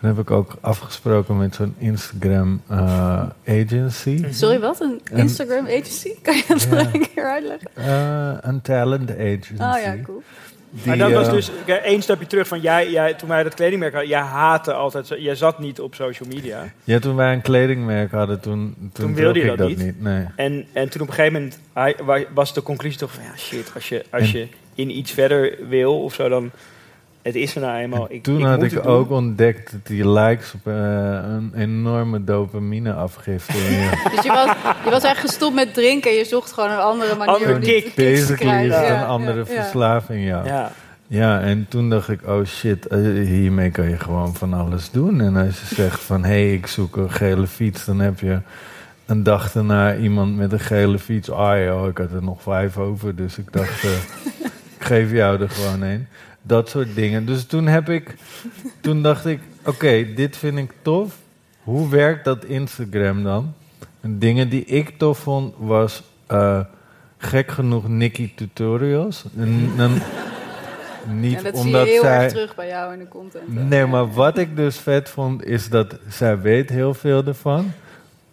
Toen heb ik ook afgesproken met zo'n Instagram eh, agency. Sorry, wat? Een En- Instagram agency? Kan je dat Ja. nog een keer uitleggen? Eh, een talent agency. Oh ja, cool. Die, maar dat was eh, dus één stapje terug van jij, jij, toen wij dat kledingmerk hadden. Jij haatte altijd, zo- jij zat niet op social media. Ja, toen wij een kledingmerk hadden, toen, toen, Toen wilde je dat, niet. Nee. En, en toen op een gegeven moment was de conclusie toch van ja shit, als je, als En- je in iets verder wil of zo, dan het is er nou eenmaal. Ik, Toen ik had moet ik het doen. ook ontdekt dat die likes op eh, een enorme dopamine afgifte. Dus je was, je was eigenlijk gestopt met drinken. Je zocht gewoon een andere manier Andere om die kick. Basically is het Ja, een andere ja, verslaving, ja. Ja. Ja, en toen dacht ik, oh shit, eh, hiermee kan je gewoon van alles doen. En als je zegt van, hé, hey, ik zoek een gele fiets, dan heb je een dag daarna iemand met een gele fiets. Ah joh, ik had er nog vijf over, dus ik dacht, eh, ik geef jou er gewoon een. Dat soort dingen. Dus toen heb ik, toen dacht ik, oké, dit vind ik tof. Hoe werkt dat Instagram dan? En dingen die ik tof vond, was eh, gek genoeg Nikki Tutorials. En dan, niet En dat zie je omdat heel zij... erg terug bij jou in de content. hè? Nee, maar wat ik dus vet vond, is dat zij weet heel veel ervan.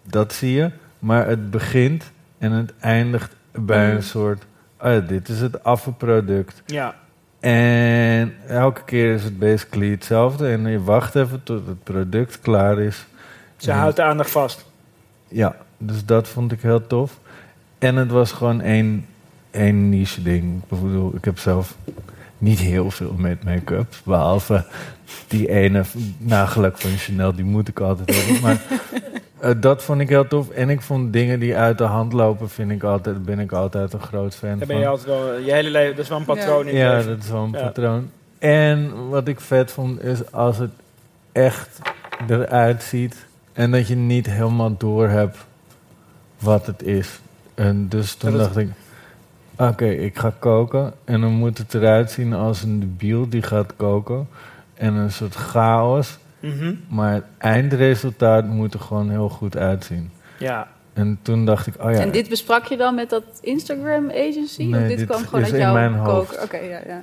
Dat zie je. Maar het begint en het eindigt bij Mm. een soort... Oh ja, dit is het afvalproduct. Ja. En elke keer is het basically hetzelfde. En je wacht even tot het product klaar is. Ze En- houdt de aandacht vast. Ja, dus dat vond ik heel tof. En het was gewoon één, één niche ding. Ik bedoel, ik heb zelf niet heel veel met make-up. Behalve die ene nagellak van Chanel, die moet ik altijd hebben. Maar eh, dat vond ik heel tof. En ik vond dingen die uit de hand lopen, vind ik altijd, ben ik altijd een groot fan Daar van. ben je altijd wel, je hele leven, dat is wel een patroon in het Ja, leven. dat is wel een Ja. patroon. En wat ik vet vond, is als het echt eruit ziet en dat je niet helemaal door hebt wat het is. En dus toen dacht ik, oké, ik ga koken en dan moet het eruit zien als een debiel die gaat koken. En een soort chaos. Mhm. Maar het eindresultaat moet er gewoon heel goed uitzien. Ja. En toen dacht ik, oh ja. En dit besprak je dan met dat Instagram agency? Nee, of dit, dit kwam gewoon is uit in jouw mijn hoofd. koker? Oké, ja, ja.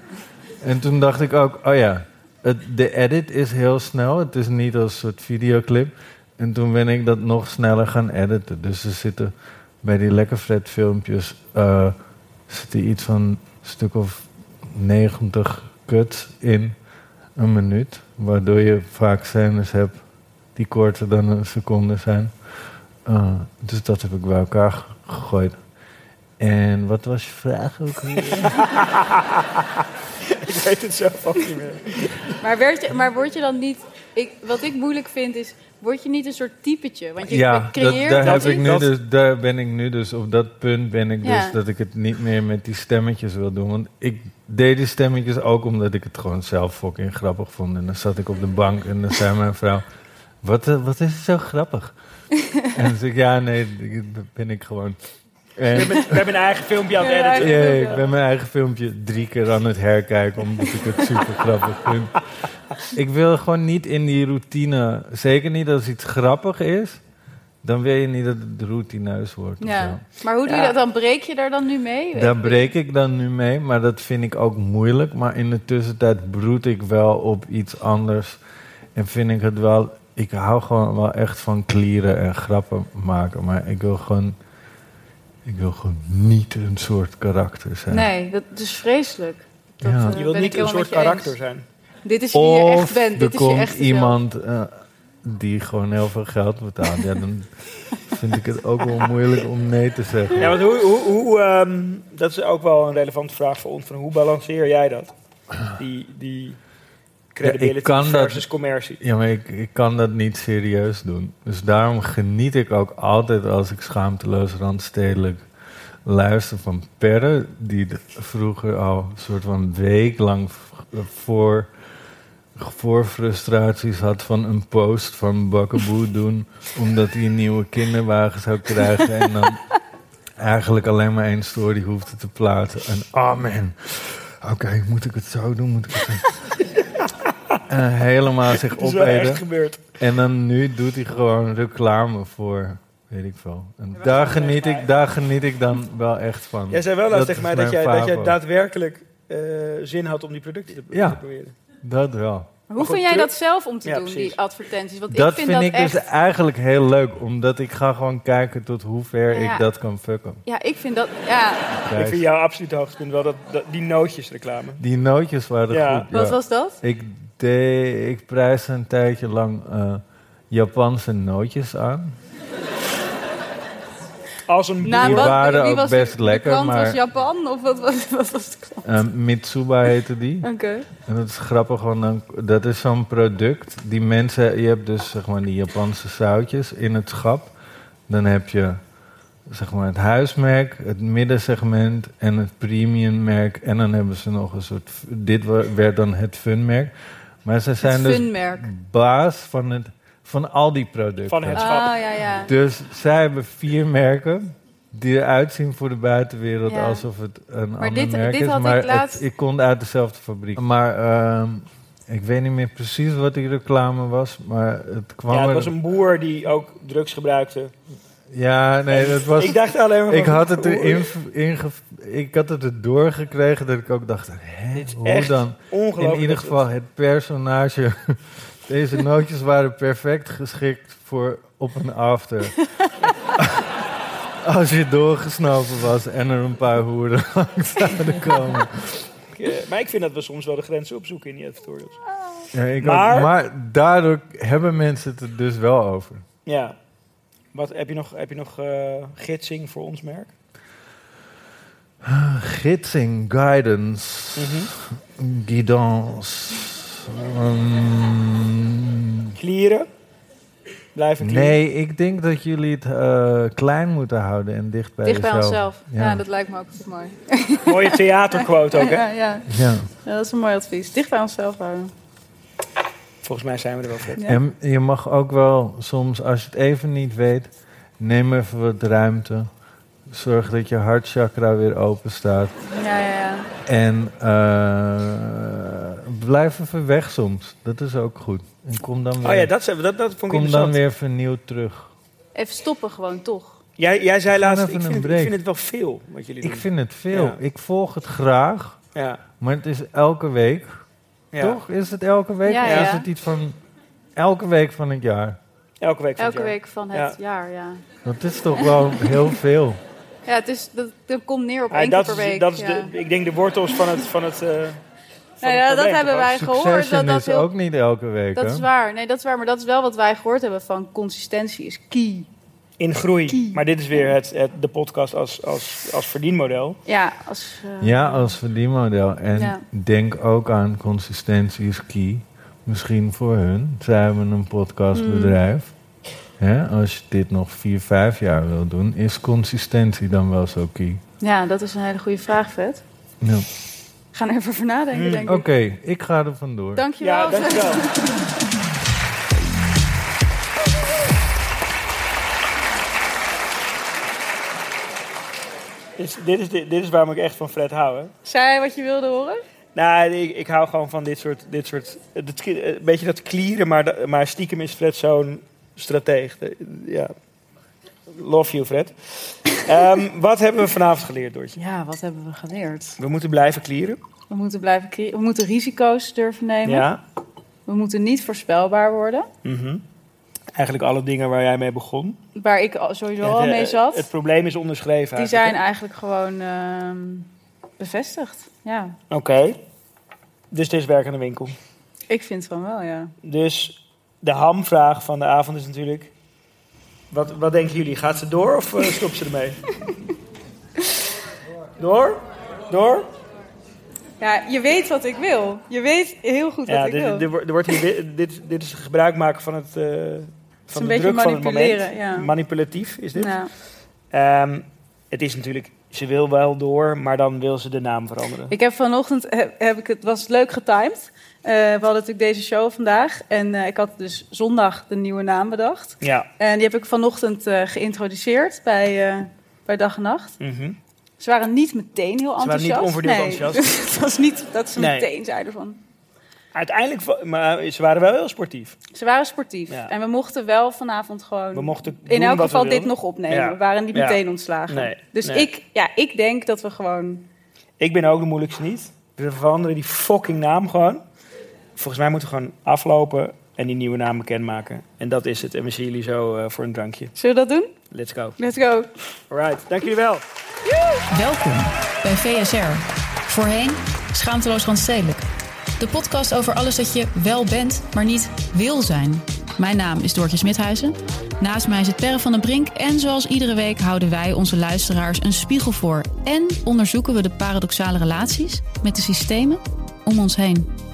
En toen dacht ik ook, oh ja, het, de edit is heel snel. Het is niet als een soort videoclip. En toen ben ik dat nog sneller gaan editen. Dus er zitten bij die Lekker Fred filmpjes... eh zitten iets van een stuk of 90 cuts in een minuut. Waardoor je vaak scènes hebt die korter dan een seconde zijn. Eh, dus dat heb ik bij elkaar ge- gegooid. En wat was je vraag ook weer? ik weet het zelf ook niet meer. Maar, werd je, maar word je dan niet... Ik, wat ik moeilijk vind is... Word je niet een soort typetje? Want je ja, dat, creëert daar, heb ik nu dus, daar ben ik nu dus, op dat punt ben ik Ja. dus dat ik het niet meer met die stemmetjes wil doen. Want ik deed die stemmetjes ook omdat ik het gewoon zelf fucking grappig vond. En dan zat ik op de bank en dan zei mijn vrouw, wat, eh, wat is zo grappig? en dan zei ik, ja nee, dat ben ik gewoon. En- We hebben, we hebben een eigen filmpje aan het ja, editen. ik ben mijn eigen filmpje drie keer aan het herkijken omdat ik het super grappig vind. Ik wil gewoon niet in die routine, zeker niet als iets grappig is, dan wil je niet dat het routineus wordt. Ja. Maar hoe doe je Ja. dat dan? Breek je daar dan nu mee? Daar breek ik dan nu mee, maar dat vind ik ook moeilijk. Maar in de tussentijd broed ik wel op iets anders. En vind ik het wel. Ik hou gewoon wel echt van klieren en grappen maken. Maar ik wil gewoon. Ik wil gewoon niet een soort karakter zijn. Nee, dat is vreselijk. Dat, Ja. eh, Je wilt niet een soort karakter eens. zijn. Dit is wie je echt Of bent. er Dit is je komt zelf. iemand eh, die gewoon heel veel geld betaalt. Ja, dan vind ik het ook wel moeilijk om nee te zeggen. Ja, want hoe, hoe, hoe, ehm, dat is ook wel een relevante vraag voor ons. Van hoe balanceer jij dat? Die, die credibility ik kan dat- versus commercie. Ja, maar ik, ik kan dat niet serieus doen. Dus daarom geniet ik ook altijd als ik schaamteloos randstedelijk luister van Perre, die vroeger al een soort van week lang voor, voor frustraties had van een post van Bakkenboe doen, omdat hij een nieuwe kinderwagen zou krijgen en dan eigenlijk alleen maar één story hoefde te plaatsen. En oh man, oké, moet ik het zo doen? Moet ik het zo en helemaal zich Het is wel opeten. En dan nu doet hij gewoon reclame voor, weet ik veel. En daar geniet ik, daar geniet ik dan wel echt van. Jij zei wel laatst Dat tegen mij dat jij, dat jij daadwerkelijk eh, zin had om die producten te, Ja. te proberen. Dat wel. Maar Hoe goed, vind jij dat zelf om te Ja, doen, precies. die advertenties? Want dat ik vind, vind dat ik echt... dus eigenlijk heel leuk, omdat ik ga gewoon kijken tot hoe ver Ja. ik dat kan fucken. Ja, ik vind dat... Ja. Ik vind jouw absoluut hoogtepunt wel dat, dat, die nootjesreclame. Die nootjes waren Ja. goed. Wat was dat? Ik, deed, ik prijsde een tijdje lang eh, Japanse nootjes aan. Als een Nou, Die wat- waren ook was best de, lekker, De klant maar- was Japan? Of wat was, wat was de klant? Eh, Mitsuba heette die. Oké. En dat is grappig, want dan, dat is zo'n product die mensen... Je hebt dus zeg maar die Japanse zoutjes in het schap. Dan heb je zeg maar het huismerk, het middensegment en het premiummerk. En dan hebben ze nog een soort... Dit werd dan het funmerk. Maar ze zijn dus funmerk. baas van, het, van al die producten. Van het Ah, ja, ja. Dus zij hebben vier merken die eruit zien voor de buitenwereld Ja. alsof het een Maar ander dit- merk dit is. had ik maar het- laatst- ik kon uit dezelfde fabriek. Maar ehm, ik weet niet meer precies wat die reclame was, maar het kwam Ja, het er- was een boer die ook drugs gebruikte. Ja, nee, dat was... Ik dacht alleen maar Ik van, had het erin... inge- ik had het er doorgekregen dat ik ook dacht... Hè, hoe echt dan? ongelooflijk In ieder geval, het personage... Deze nootjes waren perfect geschikt voor op een after. Als je doorgesnopen was en er een paar hoeren langs zouden komen. Eh, maar ik vind dat we soms wel de grenzen opzoeken in die editorials. Ja, ik Maar- ook. maar daardoor hebben mensen het er dus wel over. Ja. Wat, heb je nog, heb je nog eh, gidsing voor ons merk? Gidsing, guidance, guidance. Um, Klieren? Blijven klieren? nee, ik denk dat jullie het eh, klein moeten houden en dicht bij Dicht bij jezelf. onszelf. Ja. dat lijkt me ook mooi. Mooie theaterquote ook, hè? Ja, ja. Ja. Ja, dat is een mooi advies. Dicht bij onszelf houden. Volgens mij zijn we er wel vet. Ja. En je mag ook wel soms, als je het even niet weet, neem even wat ruimte. Zorg dat je hartchakra weer open staat. Ja, ja, ja. En eh, blijf even weg soms. Dat is ook goed. En kom dan weer, Oh ja, dat, dat, dat vond ik kom dan weer vernieuwd terug. Even stoppen gewoon, toch? Jij, jij zei laatst, ik vind, het, ik vind het wel veel wat jullie doen. Ik vind het veel. Ja. Ik volg het graag. Ja. Maar het is elke week. Ja. Toch? Is het elke week? Ja, is het iets van elke week van het jaar? Elke week van het Elke jaar. week van het jaar, ja. Dat is toch wel heel veel. Ja, het is, dat, dat komt neer op Ja, één keer per is, week. dat is de, ik denk de wortels van het, van het, eh, Nou ja, dat hebben toch? wij gehoord. Dat, dat is heel- ook niet elke week, Dat hè? is waar. Nee, dat is waar. Maar dat is wel wat wij gehoord hebben van consistentie is key. In groei. Maar dit is weer het, het, de podcast als, als, als verdienmodel. Ja, als... eh, Ja, als verdienmodel. En Ja. denk ook aan consistentie is key. Misschien voor hun. Zij hebben een podcastbedrijf. Hè, als je dit nog vier, vijf jaar wil doen, is consistentie dan wel zo key? Ja, dat is een hele goede vraag, Vet. Ja. Ga er even over nadenken, denk Oké, ik. ik ga er vandoor. Dankjewel. Ja, dankjewel. Dit is, dit, is, dit is waarom ik echt van Fred hou. Hè? Zei je wat je wilde horen? Nou, ik, ik hou gewoon van dit soort... Dit soort het, een beetje dat klieren, maar, maar stiekem is Fred zo'n strateeg. Ja. Love you, Fred. Ehm, wat hebben we vanavond geleerd, Doortje? Ja, wat hebben we geleerd? We moeten blijven klieren. We moeten blijven cre- We moeten risico's durven nemen. Ja. We moeten niet voorspelbaar worden. Mhm. Eigenlijk alle dingen waar jij mee begon. Waar ik sowieso Het, al mee zat. Het probleem is onderschreven die zijn eigenlijk, eigenlijk gewoon ehm, bevestigd. Ja? Oké. Dus het is werk aan de winkel. ik vind van wel, ja. Dus de hamvraag van de avond is natuurlijk... Wat, wat denken jullie? Gaat ze door of uh, stopt ze ermee? door? Door? Ja, je weet wat ik wil. Je weet heel goed Ja, wat ik dit, wil. dit, er wordt hier, dit, dit, dit is gebruik maken van het... eh, van een de beetje druk van het moment. manipuleren, ja. Manipulatief is dit. Nou, Ehm, het is natuurlijk... Ze wil wel door, maar dan wil ze de naam veranderen. ik heb vanochtend, heb, heb ik het was leuk getimed. Eh, we hadden natuurlijk deze show vandaag. En eh, ik had dus zondag de nieuwe naam bedacht. Ja. En die heb ik vanochtend eh, geïntroduceerd bij, bij Dag en Nacht. Mhm. Ze waren niet meteen heel Ze waren niet enthousiast. onverdeeld nee. enthousiast. het was niet dat ze Nee. meteen zeiden van... Uiteindelijk, maar ze waren wel heel sportief. Ze waren sportief. Ja. En we mochten wel vanavond gewoon... We mochten in elk geval dit nog opnemen. Ja. We waren niet Ja. meteen ontslagen. Nee, Dus. Ik, ja, ik denk dat we gewoon... Ik ben ook de moeilijkste niet. We veranderen die fucking naam gewoon. Volgens mij moeten we gewoon aflopen en die nieuwe naam bekendmaken. En dat is het. En we zien jullie zo eh, voor een drankje. Zullen we dat doen? Let's go. Let's go. Alright, dank jullie wel. Welkom bij VSR. Voorheen Schaamteloos Randstedelijk. De podcast over alles dat je wel bent, maar niet wil zijn. Mijn naam is Doortje Smithuizen. Naast mij zit Perre van den Brink. En zoals iedere week houden wij onze luisteraars een spiegel voor. En onderzoeken we de paradoxale relaties met de systemen om ons heen.